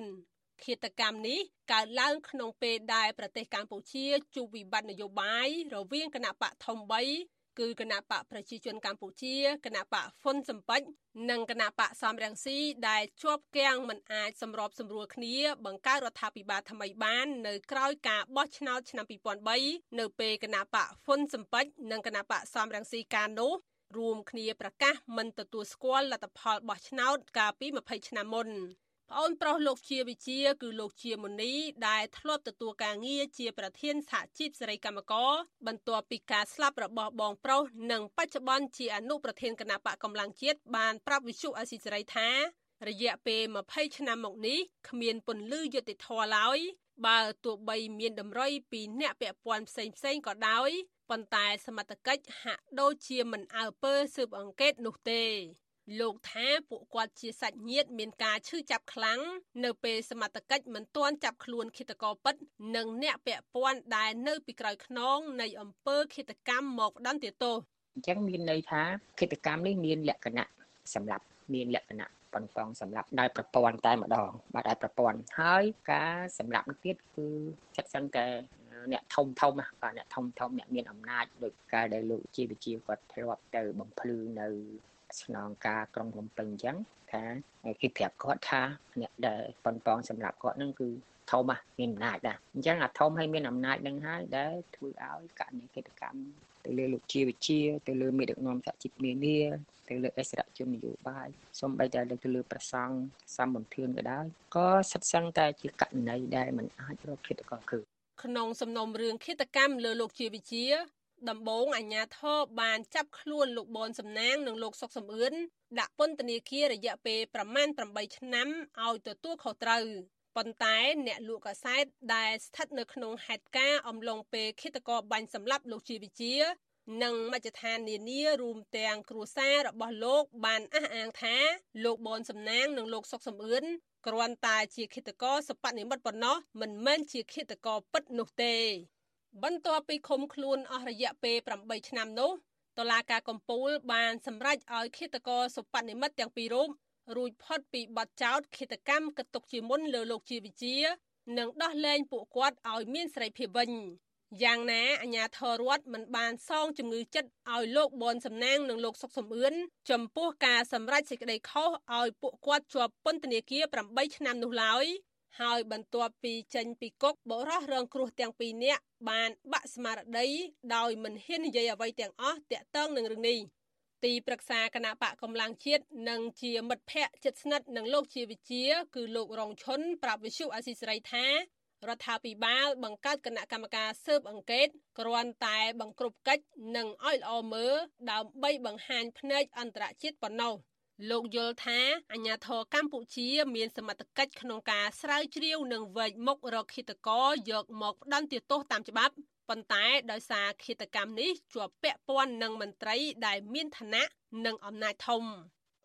[SPEAKER 6] 2004ឃាតកម្មនេះកើតឡើងក្នុងពេលដែលប្រទេសកម្ពុជាជួបវិបត្តិនយោបាយរវាងគណៈបកធំ3 គឺគណៈបកប្រជាជនកម្ពុជាគណៈបកហ៊ុនសំពេចនិងគណៈបកសំរងស៊ីដែលជាប់គាំងមិនអាចសម្របសម្រួលគ្នា បង្កើតរដ្ឋាភិបាលថ្មីបាន នៅក្រោយការបោះឆ្នោតឆ្នាំ2003នៅពេលគណៈបកហ៊ុនសំពេចនិងគណៈបកសំរងស៊ីកាលនោះរួមគ្នាប្រកាសមិនទទួលស្គាល់លទ្ធផលបោះឆ្នោតកាលពី20ឆ្នាំមុន ប្អូនប្រុសលោកជាវិជា គឺលោកជាមុនីដែលធ្លាប់ទទួលការងារជាប្រធានសហជីពសេរីកម្មករបន្ទាប់ពីការស្លាប់របស់បងប្រុសនិងបច្ចុប្បន្នជាអនុប្រធានគណៈបកកម្លាំងជាតិបានប្រាប់វិសុអេស៊ីសេរីថារយៈពេល20ឆ្នាំមកនេះគ្មានពន្លឺយុតិធធឡើយបើទោះបីមានតម្រុយពីអ្នកពាក់ព័ន្ធផ្សេងផ្សេងក៏ដោយប៉ុន្តែសមត្ថកិច្ចហាក់ដូចជាមិនអើពើស៊ើបអង្កេតនោះទេ លោកថាពួកគាត់ជាសាច់ញាតិមានការឈឺចាប់ខ្លាំងនៅពេលសមត្ថកិច្ចមិនទាន់ចាប់ខ្លួនឃាតករពិត និងអ្នកពាក់ព័ន្ធដែលនៅពីក្រោយខ្នងនៃអំពើឃាតកម្មមកផ្ដន្ទាទោស
[SPEAKER 9] អញ្ចឹងមានន័យថាឃាតកម្មនេះមានលក្ខណៈសម្រាប់មានលក្ខណៈប៉ុនប៉ងសម្រាប់ដោយប្រព័ន្ធតែម្ដងបាទដោយប្រព័ន្ធហើយការសម្រាប់ទៀតគឺចិត្តសឹងតែអ្នកធំធំបាទអ្នកធំធំអ្នកមានអំណាចដោយការដែលលោកជាវិជាគាត់ធ្លាប់ទៅបំភ្លឺនៅ ស្នងការក្រុងភ្នំពេញអញ្ចឹងថាគេប្រាប់គាត់ថាអ្នកដែលប៉ុនប៉ងសម្រាប់គាត់នឹងគឺធំមានអំណាចដែរអញ្ចឹងអាធំឲ្យមានអំណាចនឹងហើយដែលធ្វើឲ្យករណីកិច្ចកម្មទៅលើលោកជាវិជាទៅលើមេដឹកនាំសហជីពនានាទៅលើអិសរាជជននយោបាយសូម្បីតែទៅលើប្រសង់សម្បន្ទឿនក៏ដោយក៏សិតសឹងតែជាករណីដែលมันអាចរកឃាតករគឺ
[SPEAKER 6] ក្នុងសំណុំរឿងឃាតកម្មលើលោកជាវិជា ដំបងអាញាធរបានចាប់ខ្លួនលោកបនសំណាងនិងលោកសុកសំអឿនដាក់ពន្ធនាគាររយៈពេលប្រមាណ8ឆ្នាំឲ្យទទួលខុសត្រូវប៉ុន្តែអ្នកលក់កាសែតដែលស្ថិតនៅក្នុងហេតុការណ៍អំឡុងពេលឃាតករបាញ់សម្លាប់លោកជាវិជា និងមជ្ឈដ្ឋាននានារួមទាំងគ្រួសាររបស់លោកបានអះអាងថាលោកបនសំណាងនិងលោកសុកសំអឿនគ្រាន់តែជាឃាតករសពនិមិត្តប៉ុណ្ណោះមិនមែនជាឃាតករពិតនោះទេ បន្ទាប់ពីឃុំខ្លួនអស់រយៈពេល8ឆ្នាំនោះតុលាការកំពូលបានសម្រេចឲ្យឃាតករសុបនិមិត្តទាំងពីររូបរួចផុតពីបទចោទឃាតកម្មកតុកជាមុនលើលោកជាវិជានិងដោះលែងពួកគាត់ឲ្យមានសេរីភាពវិញយ៉ាងណាអាញាធររដ្ឋមិនបានសងជំងឺចិត្តឲ្យលោកបនសំណាងនិងលោកសុកសំអឿនចំពោះការសម្រេចសេចក្តីខុសឲ្យពួកគាត់ជាប់ពន្ធនាគារ8ឆ្នាំនោះឡើយ ហើយបន្ទាប់ពីចេញពីគុកបុរសរងគ្រោះទាំងពីរនាក់បានបាក់ស្មារតីដោយមិនហ៊ាននិយាយអ្វីទាំងអស់តាក់ទងនឹងរឿងនេះទីប្រឹក្សាគណៈបកកម្លាំងជាតិនិងជាមិត្តភ័ក្តិជិតស្និទ្ធនឹងលោកជាវិជា គឺលោករងឈុនប្រាប់វិសុអាស៊ីសេរីថារដ្ឋាភិបាលបង្កើតគណៈកម្មការស៊ើបអង្កេតគ្រាន់តែបង្ក្រប់កិច្ចនិងឲ្យល្អមើលដើម្បីបង្ហាញភ្នែកអន្តរជាតិប៉ុណ្ណោះ លោកយល់ថាអាញាធរកម្ពុជាមានសមត្ថកិច្ចក្នុងការស្រាវជ្រាវនិងវែកមុខរកឃាតករយកមកផ្ដន្ទាទោសតាមច្បាប់ប៉ុន្តែដោយសារឃាតកម្មនេះជាប់ពាក់ព័ន្ធនឹងមន្ត្រីដែលមានឋានៈនិងអំណាចធំ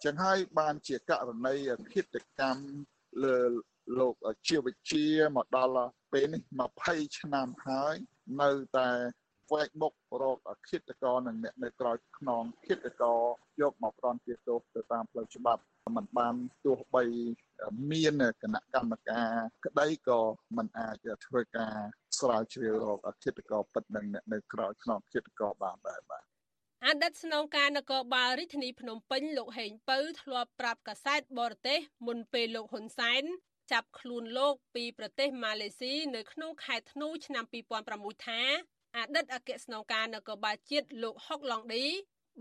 [SPEAKER 7] ចឹងហើយបានជាករណីឃាតកម្មលើលោកជាវិជាមកដល់ពេលនេះ20ឆ្នាំហើយនៅតែ វែកមុខរកឃាតករនិងអ្នកនៅក្រៅខ្នងឃាតករយកមកផ្ដន់ទោសទៅតាមផ្លូវច្បាប់มันបានទោះបីមានគណៈកម្មការក្តីក៏มันអាចធ្វើការស្រាវជ្រាវរកឃាតករពិតនិងអ្នកនៅក្រៅខ្នងឃាតករបានដែរបាទ
[SPEAKER 6] អតីតស្នងការនគរបាលរាជធានីភ្នំពេញលោកហេងពៅធ្លាប់ប្រាប់កាសែតបរទេសមុនពេលលោកហ៊ុនសែនចាប់ខ្លួនលោកពីប្រទេសម៉ាឡេស៊ីនៅក្នុងខែធ្នូឆ្នាំ2006ថា អតីតអគ្គស្នងការនគរបាលជាតិលោកហុកឡុងឌី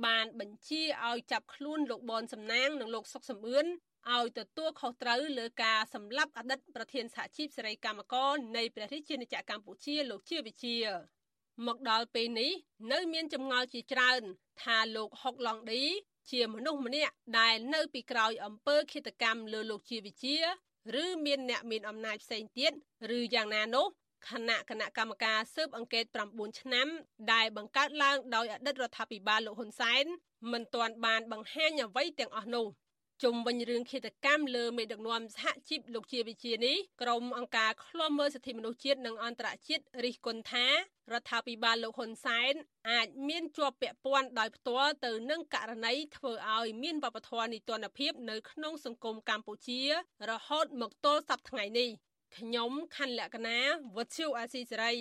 [SPEAKER 6] បានបញ្ជាឲ្យចាប់ខ្លួនលោកបនសំណាងនិងលោកសុកសំអឿនឲ្យទទួលខុសត្រូវលើការសម្លាប់អតីតប្រធានសហជីពសេរីកម្មករនៃព្រះរាជាណាចក្រកម្ពុជាលោកជាវិជា មកដល់ពេលនេះ នៅមានចម្ងល់ជាច្រើន ថាលោកហុកឡុងឌីជាមនុស្សម្នាក់ដែលនៅពីក្រោយអំពើឃាតកម្មលើលោកជាវិជា ឬមានអ្នកមានអំណាចផ្សេងទៀតឬយ៉ាងណានោះ គណៈគណៈកម្មការស៊ើបអង្កេត9ឆ្នាំដែលបង្កើតឡើងដោយអតីតរដ្ឋាភិបាលលោកហ៊ុនសែនមិនទាន់បានបង្ហាញអ្វីទាំងអស់នោះជុំវិញរឿងឃាតកម្មលើមេដឹកនាំសហជីពលោកជាវិជានេះក្រុមអង្គការឃ្លាំមើលសិទ្ធិមនុស្សជាតិនិងអន្តរជាតិរិះគន់ថារដ្ឋាភិបាលលោកហ៊ុនសែនអាចមានជាប់ពាក់ព័ន្ធដោយផ្ទាល់ទៅនឹងករណីធ្វើឲ្យមានវប្បធម៌នីតិរដ្ឋភាពនៅក្នុងសង្គមកម្ពុជា រហូតមកទល់សប្តាហ៍ថ្ងៃនេះ ខ្ញុំខណ្ឌលក្ខណាវុទ្ធុអាស៊ីសេរី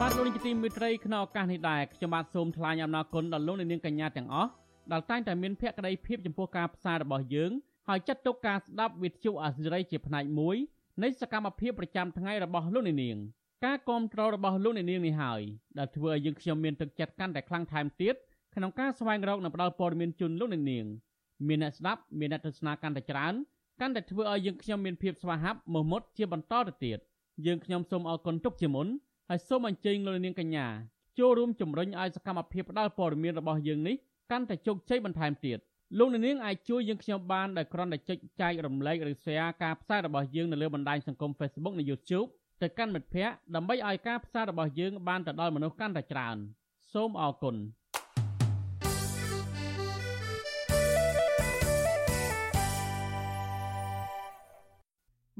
[SPEAKER 1] បាទលោកនាយកទីមេត្រីក្នុងឱកាសនេះដែរខ្ញុំបាទសូមថ្លែងអំណរគុណដល់លោកនាងកញ្ញាទាំងអស់ដែលតែងតែមានភក្ដីភាពចំពោះការផ្សាយរបស់យើងហើយចាត់ទុកការស្ដាប់វិទ្យុអាស៊ីសេរីជាផ្នែកមួយនៃសកម្មភាពប្រចាំថ្ងៃរបស់លោកនាងការគ្រប់គ្រងរបស់លោកនាងនេះហើយដែលធ្វើឲ្យយើងខ្ញុំមានទឹកចិត្តកាន់តែខ្លាំងថែមទៀត ក្នុងការស្វែងរកនិងផ្តល់ព័ត៌មានជូនលោកនាងមានអ្នកស្ដាប់មានអ្នកទស្សនាកាន់តែច្រើនកាន់តែធ្វើឲ្យយើងខ្ញុំមានភាពស្វាហាប់មោះមុតជាបន្តទៅទៀតយើងខ្ញុំសូមអរគុណទុកជាមុនហើយសូមអញ្ជើញលោកនាងកញ្ញាចូលរួមជំរុញឲ្យសកម្មភាពផ្តល់ព័ត៌មានរបស់យើងនេះកាន់តែជោគជ័យបន្ថែមទៀតលោកនាងអាចជួយយើងខ្ញុំបានដោយគ្រាន់តែចុចចែករំលែកឬ share ការផ្សាយរបស់យើងនៅលើបណ្ដាញសង្គម Facebook និង YouTube ទៅកាន់មិត្តភ័ក្តិដើម្បីឲ្យការផ្សាយរបស់យើងបានទៅដល់មនុស្សកាន់តែច្រើន សូមអរគុណ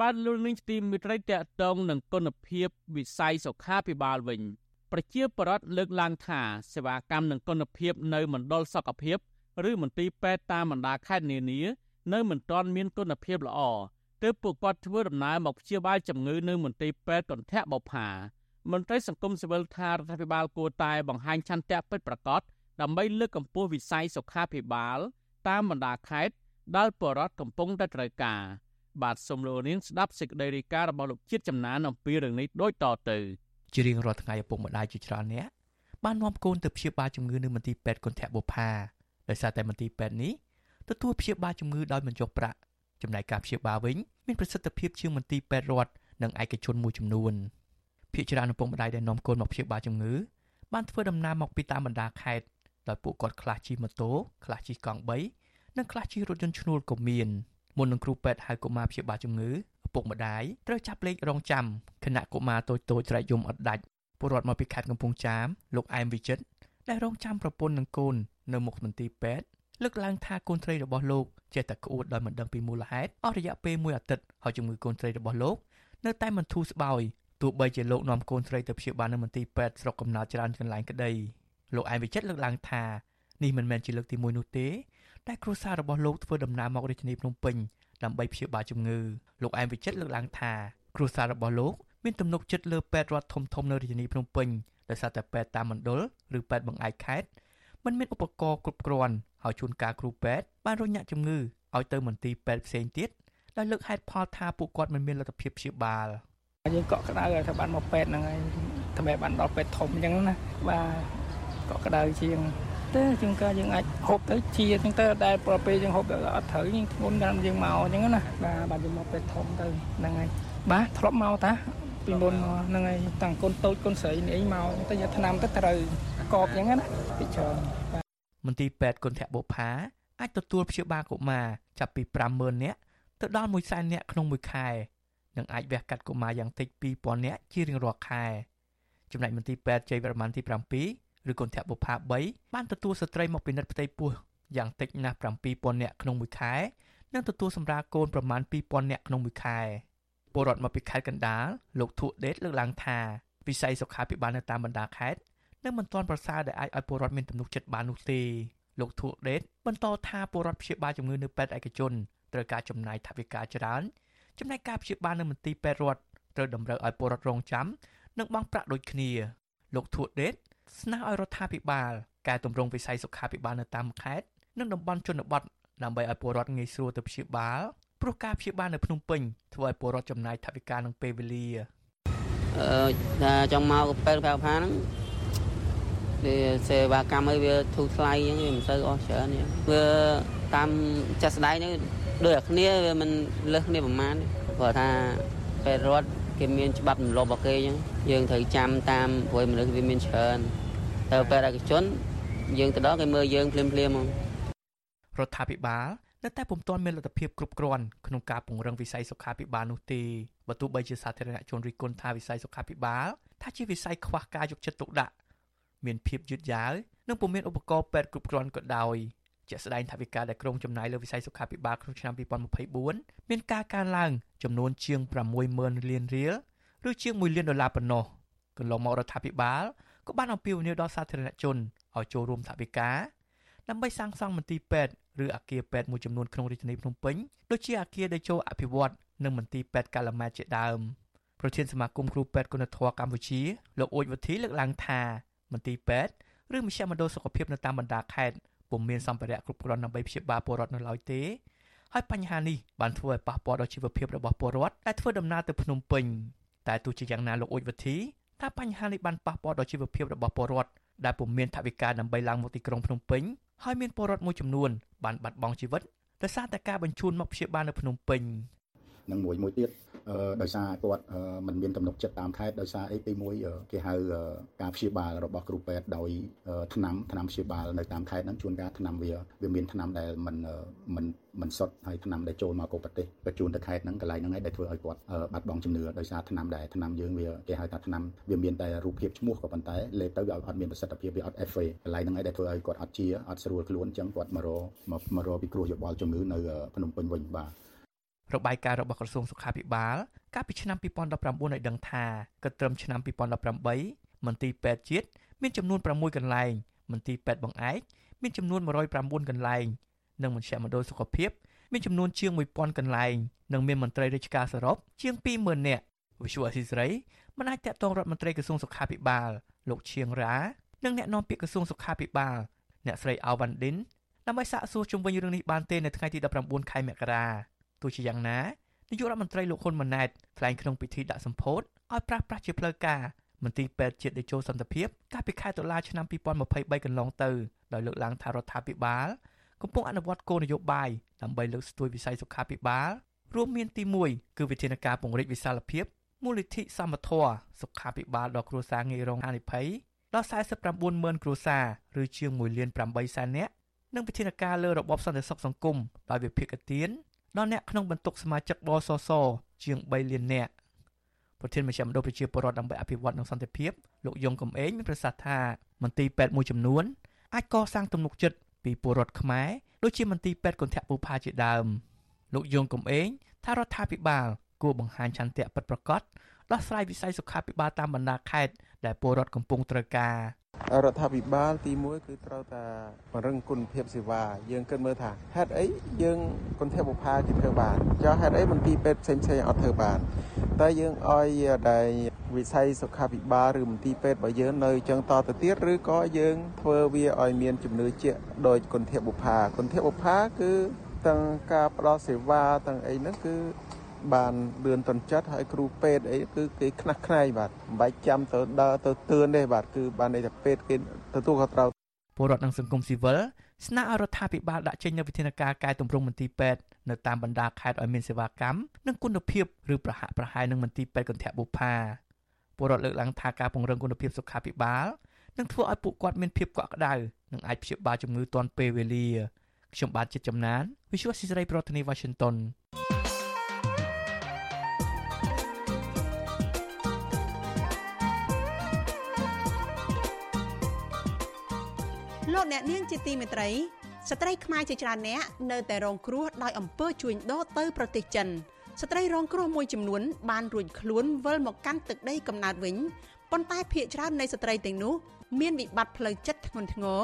[SPEAKER 1] បានលោកនាងទីមិត្តរីតកតងនឹងគុណភាពវិស័យសុខាភិបាលវិញប្រជាពលរដ្ឋលើកឡើងថាសេវាកម្មនិងគុណភាពនៅមណ្ឌលសុខភាពឬមន្ទីរពេទ្យតាមបណ្ដាខេត្តនានានៅមិនទាន់មានគុណភាពល្អទើបពួកគាត់ធ្វើដំណើរមកព្យាបាលជំងឺនៅមន្ទីរពេទ្យកន្ធៈបូផាមន្ត្រីសង្គមស៊ីវិលថារដ្ឋាភិបាលគួរតែបង្ហាញឆន្ទៈពិតប្រាកដដើម្បីលើកកម្ពស់វិស័យសុខាភិបាលតាមបណ្ដាខេត្តដែលបរដ្ឋកំពុងតែត្រូវការ បាទសូមលោកនាងស្ដាប់សេចក្តីរាយការណ៍របស់លោកជាតិចំណានអំពីរឿងនេះដូចតទៅ
[SPEAKER 22] ជារៀងរាល់ថ្ងៃឪពុកម្ដាយជាច្រើនអ្នកបាននាំកូនទៅព្យាបាលជំងឺនៅមន្ទីរពេទ្យកន្ធៈបុផាដោយសារតែមន្ទីរពេទ្យនេះទទួលព្យាបាលជំងឺដោយមិនចុះប្រាក់ចំណែកការព្យាបាលវិញមានប្រសិទ្ធភាពជាងមន្ទីរពេទ្យរដ្ឋនិងឯកជនមួយចំនួនភាគច្រើនឪពុកម្ដាយដែលនាំកូនមកព្យាបាលជំងឺបានធ្វើដំណើរមកពីតាមបណ្ដាខេត្តដោយពួកគាត់ខ្លះជិះម៉ូតូខ្លះជិះកង់3និងខ្លះជិះរថយន្តឈ្នួលក៏មាន មុននឹងគ្រូពេទ្យហៅកុមារព្យាបាលជំងឺឪពុកម្ដាយត្រូវចាប់លេខរងចាំខណៈកុមារតូចតូចស្រែកយំអត់ដាច់ពលរដ្ឋមកពីខេត្តកំពង់ចាមលោកអែមវិចិត្រដែលរងចាំប្រពន្ធនិងកូននៅមុខមន្ទីរពេទ្យលើកឡើងថាកូនត្រីរបស់លោកចេះតែក្អួតដោយមិនដឹងពីមូលហេតុអស់រយៈពេលមួយអាទិត្យហើយជំងឺកូនត្រីរបស់លោកនៅតែមិនធូរស្បើយទោះបីជាលោកនាំកូនត្រីទៅព្យាបាលនៅមន្ទីរពេទ្យស្រុកកំណើតច្រើនកន្លែងក្តីលោកអែមវិចិត្រលើកឡើងថានេះមិនមែនជាលើកទី1នោះទេ តែគ្រួសាររបស់លោកធ្វើដំណើរមករាជធានីភ្នំពេញដើម្បីព្យាបាលជំងឺលោកអែមវិចិត្រលើកឡើងថាគ្រួសាររបស់លោកមានទំនុកចិត្តលើពេទ្យរដ្ឋធំធំនៅរាជធានីភ្នំពេញដោយសារតែពេទ្យតាមមណ្ឌលឬពេទ្យបង្អែកខេត្តមិនមានឧបករណ៍គ្រប់គ្រាន់ហើយជួនកាលគ្រូពេទ្យបានរញ៉ាក់ជំងឺឲ្យទៅមន្ទីរពេទ្យផ្សេងទៀតដោយលើកហេតុផលថាពួកគាត់មិនមានលទ្ធភាពព្យាបាល
[SPEAKER 23] យើងកក់ក្ដៅថាបានមកពេទ្យហ្នឹងហើយតែបានដល់ពេទ្យធំអញ្ចឹងណាបាទកក់ក្ដៅជាង ទេជាងការយើងអាចហូបទៅជាអញ្ចឹងទៅដែលប្រពេលយើងហូបដល់អត់ត្រូវយើងធ្ងន់ដល់យើងមកអញ្ចឹងណាបាទបាទយើងមកពេទ្យធំទៅហ្នឹងហើយបាទធ្លាប់មកតាពីមុនហ្នឹងហើយតាំងកូនតូចកូនស្រីនេះអីមកតែយកឆ្នាំទៅត្រូវកបអញ្ចឹងណាពីច្រើន
[SPEAKER 22] មន្ទីរពេទ្យគុណធបុផាអាចទទួលព្យាបាលកុមារចាប់ពី50000នាក់ទៅដល់100,000នាក់ក្នុងមួយខែនិងអាចវះកាត់កុមារយ៉ាងតិច2000នាក់ជារៀងរាល់ខែចំណែកមន្ទីរពេទ្យជ័យវរ្ម័នទី7 ឬគុណធបុផា3បានទទួលស្ត្រីមកពិនិត្យផ្ទៃពោះយ៉ាងតិចណាស់7000នាក់ក្នុងមួយខែនិងទទួលសម្រាលកូនប្រមាណ2000នាក់ក្នុងមួយខែពលរដ្ឋមកពីខេត្តកណ្ដាលលោកធុដេតលើកឡើងថាវិស័យសុខាភិបាលនៅតាមបណ្ដាខេត្តនៅមិនទាន់ប្រសើរដែលអាចឲ្យពលរដ្ឋមានទំនុកចិត្តបាននោះទេលោកធុដេតបន្តថាពលរដ្ឋព្យាបាលជំងឺនៅពេទ្យឯកជនត្រូវការចំណាយថវិកាច្រើនចំណែកការព្យាបាលនៅមន្ទីរពេទ្យរដ្ឋត្រូវតម្រូវឲ្យពលរដ្ឋរងចាំនិងបង់ប្រាក់ដូចគ្នាលោកធួដេត ស្នើឲ្យរដ្ឋាភិបាលកែតម្រង់វិស័យសុខាភិបាលនៅតាមខេត្តនិងតំបន់ជនបទដើម្បីឲ្យពលរដ្ឋងាយស្រួលទៅព្យាបាលព្រោះការព្យាបាលនៅភ្នំពេញធ្វើឲ្យពលរដ្ឋចំណាយថវិកានិងពេលវេលា
[SPEAKER 24] អឺថាចង់មកពេទ្យប្រផាហ្នឹងវាសេវាកម្មឲ្យវាធូរថ្លៃអញ្ចឹងវាមិនសូវអស់ច្រើនអញ្ចឹងវាតាមចាស់ស្ដាយនេះដូចតែគ្នាវាមិនលើសគ្នាប្រហែលព្រោះថាពេទ្យរដ្ឋ គេមានច្បាប់រំលោភរបស់គេអញ្ចឹងយើងត្រូវចាំតាមព្រោះមនុស្សវាមានច្រើនទៅពេទ្យឯកជន យើងទៅដល់គេមើលយើងភ្លាមភ្លាមហ្មង
[SPEAKER 22] រដ្ឋាភិបាលនៅតែពុំទាន់មានលទ្ធភាពគ្រប់គ្រាន់ក្នុងការពង្រឹងវិស័យសុខាភិបាលនោះទេបើទោះបីជាសាធារណជនរិះគន់ថាវិស័យសុខាភិបាលថាជាវិស័យខ្វះការយកចិត្តទុកដាក់មានភាពយឺតយ៉ាវនិងពុំមានឧបករណ៍ពេទ្យគ្រប់គ្រាន់ក៏ដោយ ជាក់ស្ដែងថាវិការដែលក្រុងចំណាយលើវិស័យសុខាភិបាលក្នុងឆ្នាំ2024មានការកើនឡើងចំនួនជាង60000លានរៀលឬជាង1លានដុល្លារប៉ុណ្ណោះកន្លងមករដ្ឋាភិបាលក៏បានអំពាវនាវដល់សាធារណជនឲ្យចូលរួមថវិកាដើម្បីសាងសង់មន្ទីរពេទ្យឬអគារពេទ្យមួយចំនួនក្នុងរាជធានីភ្នំពេញដូចជាអគារដេជោអភិវឌ្ឍនិងមន្ទីរពេទ្យកាឡាម៉ែតជាដើមប្រធានសមាគមគ្រូពេទ្យគុណធម៌កម្ពុជាលោកអ៊ូចវុធីលើកឡើងថាមន្ទីរពេទ្យឬមជ្ឈមណ្ឌលសុខភាពនៅតាមបណ្ដាខេត្ត ពុំមានសម្ភារៈគ្រប់គ្រាន់ដើម្បីព្យាបាលពលរដ្ឋនៅឡើយទេហើយបញ្ហានេះបានធ្វើឲ្យប៉ះពាល់ដល់ជីវភាពរបស់ពលរដ្ឋដែលធ្វើដំណើរទៅភ្នំពេញតែទោះជាយ៉ាងណាលោកអ៊ូចវុធីថាបញ្ហានេះបានប៉ះពាល់ដល់ជីវភាពរបស់ពលរដ្ឋដែលពុំមានថវិកាដើម្បីឡើងមកទីក្រុងភ្នំពេញហើយមានពលរដ្ឋមួយចំនួនបានបាត់បង់ជីវិតដោយសារតែការបញ្ជូនមកព្យាបាលនៅភ្នំពេញ
[SPEAKER 20] និងមួយមួយទៀតដោយសារគាត់មិនមានទំនុកចិត្តតាមខេត្តដោយសារអីទីមួយគេហៅការព្យាបាលរបស់គ្រូពេទ្យដោយថ្នាំថ្នាំព្យាបាលនៅតាមខេត្តហ្នឹងជួនកាលថ្នាំវាវាមានថ្នាំដែលមិនមិនមិនសុទ្ធហើយថ្នាំដែលចូលមកកប្រទេសបញ្ជូនទៅខេត្តហ្នឹងកន្លែងហ្នឹងឯងដែលធ្វើឲ្យគាត់បាត់បង់ជំនឿដោយសារថ្នាំដែលថ្នាំយើងវាគេហៅថាថ្នាំវាមានតែរូបភាពឈ្មោះក៏ប៉ុន្តែលេបទៅវាអត់មានប្រសិទ្ធភាពវាអត់ FA កន្លែងហ្នឹងឯងដែលធ្វើឲ្យគាត់អត់ជាអត់ស្រួលខ្លួនអញ្ចឹងគាត់មករមករពិគ្រោះយោបល់ជំងឺនៅភ្នំពេញវិញបាទ
[SPEAKER 22] របាយការណ៍របស់ក្រសួងសុខាភិបាល កាលពីឆ្នាំ2019ឲ្យដឹងថាគិតត្រឹមឆ្នាំ2018មន្ទីរពេទ្យជាតិមានចំនួន6កន្លែងមន្ទីរពេទ្យបង្អែកមានចំនួន109កន្លែងនិងមជ្ឈមណ្ឌលសុខភាពមានចំនួនជាង1000កន្លែងនិងមានមន្ត្រីរាជការសរុបជាង20000នាក់វិសុអសីស្រីមិនអាចតាក់ទងរដ្ឋមន្ត្រីក្រសួងសុខាភិបាលលោកឈៀងរ៉ានិងអ្នកនាំពាក្យក្រសួងសុខាភិបាលអ្នកស្រីអាវ៉ាន់ឌិនដើម្បីសាកសួរជុំវិញរឿងនេះបានទេនៅថ្ងៃទី19ខែមករា ទោះជាយ៉ាងណានាយករដ្ឋមន្ត្រីលោកហ៊ុនម៉ាណែតថ្លែងក្នុងពិធីដាក់សម្ពោធឲ្យប្រាស់ប្រាស់ជាផ្លូវការមន្ទីរពេទ្យជាតិដេជោសន្តិភាពកាលពីខែតុលាឆ្នាំ2023កន្លងទៅដោយលើកឡើងថារដ្ឋាភិបាលកំពុងអនុវត្តគោលនយោបាយដើម្បីលើកស្ទួយវិស័យសុខាភិបាលរួមមានទី1គឺវិធានការពង្រីកវិសាលភាពមូលនិធិសមត្ថៈសុខាភិបាលដល់គ្រួសារងាយរងហានិភ័យដល់49ម៉ឺនគ្រួសារឬជាង1លាន8សែននាក់និងវិធានការលើរបបសន្តិសុខសង្គមដោយវិភាគទាន ដល់អ្នកក្នុងបន្ទុកសមាជិកបសសជាង3លាននាក់ប្រធានមជ្ឈមណ្ឌលប្រជាពលរដ្ឋដើម្បីអភិវឌ្ឍនិងសន្តិភាពលោកយងកំឯងមានប្រសាសន៍ថាមន្ទីរពេទ្យមួយចំនួនអាចកសាងទំនុកចិត្តពីពលរដ្ឋខ្មែរដូចជាមន្ទីរពេទ្យគន្ធបុប្ផាជាដើមលោកយងកំឯងថារដ្ឋាភិបាលគួរបង្ហាញឆន្ទៈពិតប្រាកដដោះស្រាយវិស័យសុខាភិបាលតាមបណ្ដាខេត្តដែលពលរដ្ឋកំពុងត្រូវការ
[SPEAKER 25] រដ្ឋាភិបាលទី1គឺត្រូវតែពង្រឹងគុណភាពសេវាយើងគិតមើលថាហេតុអីយើងគុណភាពបុប្ផាគេធ្វើបានចុះហេតុអីមន្ទីរពេទ្យផ្សេងផ្សេងអត់ធ្វើបានតែយើងឲ្យដែលវិស័យសុខាភិបាលឬមន្ទីរពេទ្យរបស់យើងនៅចឹងតទៅទៀតឬក៏យើងធ្វើវាឲ្យមានជំនឿជាក់ដោយគុណភាពបុប្ផាគុណភាពបុប្ផាគឺទាំងការផ្ដល់សេវាទាំងអីហ្នឹងគឺ បានលឿនតន់ចិត្តហើយគ្រូពេទ្យអីគឺគេខ្នះខ្នែងបាទមិនបាច់ចាំទៅដើរទៅទឿនទេបាទគឺបានន័យថាពេទ្យគេទទួលខុសត្រូវ
[SPEAKER 22] ពលរដ្ឋនិងសង្គមស៊ីវិលស្នើឲ្យរដ្ឋាភិបាលដាក់ចេញនូវវិធានការកែតម្រង់មន្ទីរពេទ្យនៅតាមបណ្ដាខេត្តឲ្យមានសេវាកម្មនិងគុណភាពឬប្រហាក់ប្រហែលនឹងមន្ទីរពេទ្យកន្ធបុប្ផាពលរដ្ឋលើកឡើងថាការពង្រឹងគុណភាពសុខាភិបាលនឹងធ្វើឲ្យពួកគាត់មានភាពកក់ក្ដៅនិងអាចព្យាបាលជំងឺទាន់ពេលវេលាខ្ញុំបាទចិត្តចំណាន Visual Society ប្រធានាទី Washington
[SPEAKER 5] លោកអ្នកនាងជាទីមេត្រីស្ត្រីខ្មែរជាច្រើនអ្នកនៅតែរងគ្រោះដោយអំពើជួញដូរទៅប្រទេសចិនស្ត្រីរងគ្រោះមួយចំនួនបានរួចខ្លួនវិលមកកាន់ទឹកដីកំណើតវិញប៉ុន្តែភ្នាក់ច្រើននៃស្ត្រីទាំងនោះមានវិបត្តិផ្លូវចិត្តធ្ងន់ធ្ងរ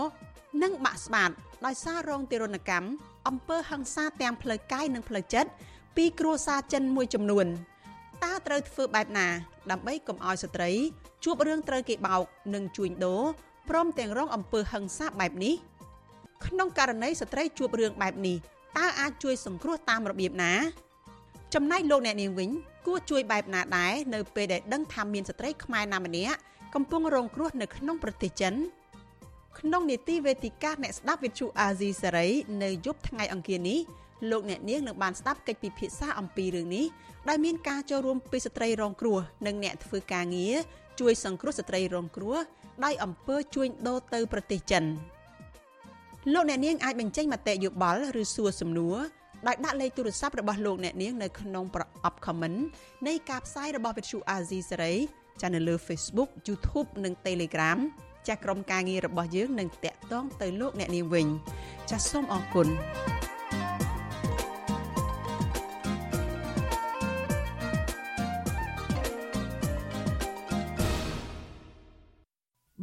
[SPEAKER 5] និងបាក់ស្បាតដោយសាររងទារុណកម្មអំពើហិង្សាទាំងផ្លូវកាយនិងផ្លូវចិត្តពីគ្រួសារចិនមួយចំនួនតើត្រូវធ្វើបែបណា ដើម្បីកុំឲ្យស្ត្រីជួបរឿងត្រូវគេបោកនិងជួញដូរ ព្រមទាំងរងអំពើហិង្សាបែបនេះក្នុងករណីស្ត្រីជួបរឿងបែបនេះតើអាចជួយសង្គ្រោះតាមរបៀបណា ចំណែកលោកអ្នកនាងវិញគួរជួយបែបណាដែរនៅពេលដែលដឹងថាមានស្ត្រីខ្មែរណាម្នាក់កំពុងរងគ្រោះនៅក្នុងប្រទេសចិនក្នុងនីតិវេទិកាអ្នកស្ដាប់វិទ្យុអាស៊ីសេរីនៅយប់ថ្ងៃអង្គារនេះលោកអ្នកនាងនឹងបានស្ដាប់កិច្ចពិភាក្សាអំពីរឿងនេះដែលមានការចូលរួមពីស្ត្រីរងគ្រោះនិងអ្នកធ្វើការងារជួយសង្គ្រោះស្ត្រីរងគ្រោះ ដោយអំពើជួញដូរទៅប្រទេសចិនលោកអ្នកនាងអាចបញ្ចេញមតិយោបល់ឬសួរសំណួរដោយដាក់លេខទូរស័ព្ទរបស់លោកអ្នកនាងនៅក្នុងប្រអប់ comment នៃការផ្សាយរបស់វិទ្យុអាស៊ីសេរីចានៅលើ Facebook YouTube និង Telegram ចាស់ក្រុមការងាររបស់យើងនឹងតាក់ទងទៅលោកអ្នកនាងវិញចាសសូមអរគុណ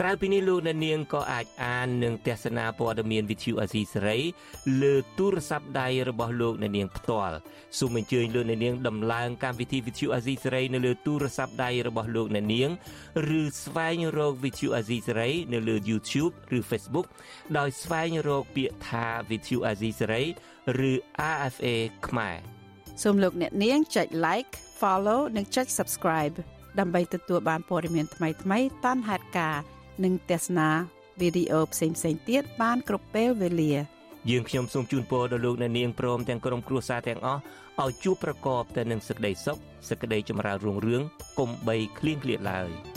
[SPEAKER 26] ក្រៅពីនេះលោកអ្នកនាងក៏អាចអាននិងទស្សនាព័ត៌មានវិទ្យុអាស៊ីសេរីលើទូរស័ព្ទដៃរបស់លោកអ្នកនាងផ្ទាល់សូមអញ្ជើញលោកអ្នកនាងដំឡើងកម្មវិធីវិទ្យុអាស៊ីសេរីនៅលើទូរស័ព្ទដៃរបស់លោកអ្នកនាងឬស្វែងរកវិទ្យុអាស៊ីសេរីនៅលើ YouTube ឬ Facebook ដោយស្វែងរកពាក្យថាវិទ្យុអាស៊ីសេរីឬ RFA ខ្មែរ
[SPEAKER 27] សូមលោកអ្នកនាងចុច like follow និងចុច subscribe ដើម្បីទទួលបានព័ត៌មានថ្មីៗតាមហេតុការណ៍ និងទស្សនាវីដេអូផ្សេងៗទៀតបានគ្រប់ពេលវេលា
[SPEAKER 26] យើងខ្ញុំសូមជូនពរដល់លោកអ្នកនាងព្រមទាំងក្រុមគ្រួសារទាំងអស់ឲ្យជួបប្រកបតែនឹងសេចក្តីសុខសេចក្តីចម្រើនរុងរឿងកុំបីឃ្លៀងឃ្លាតឡើយ។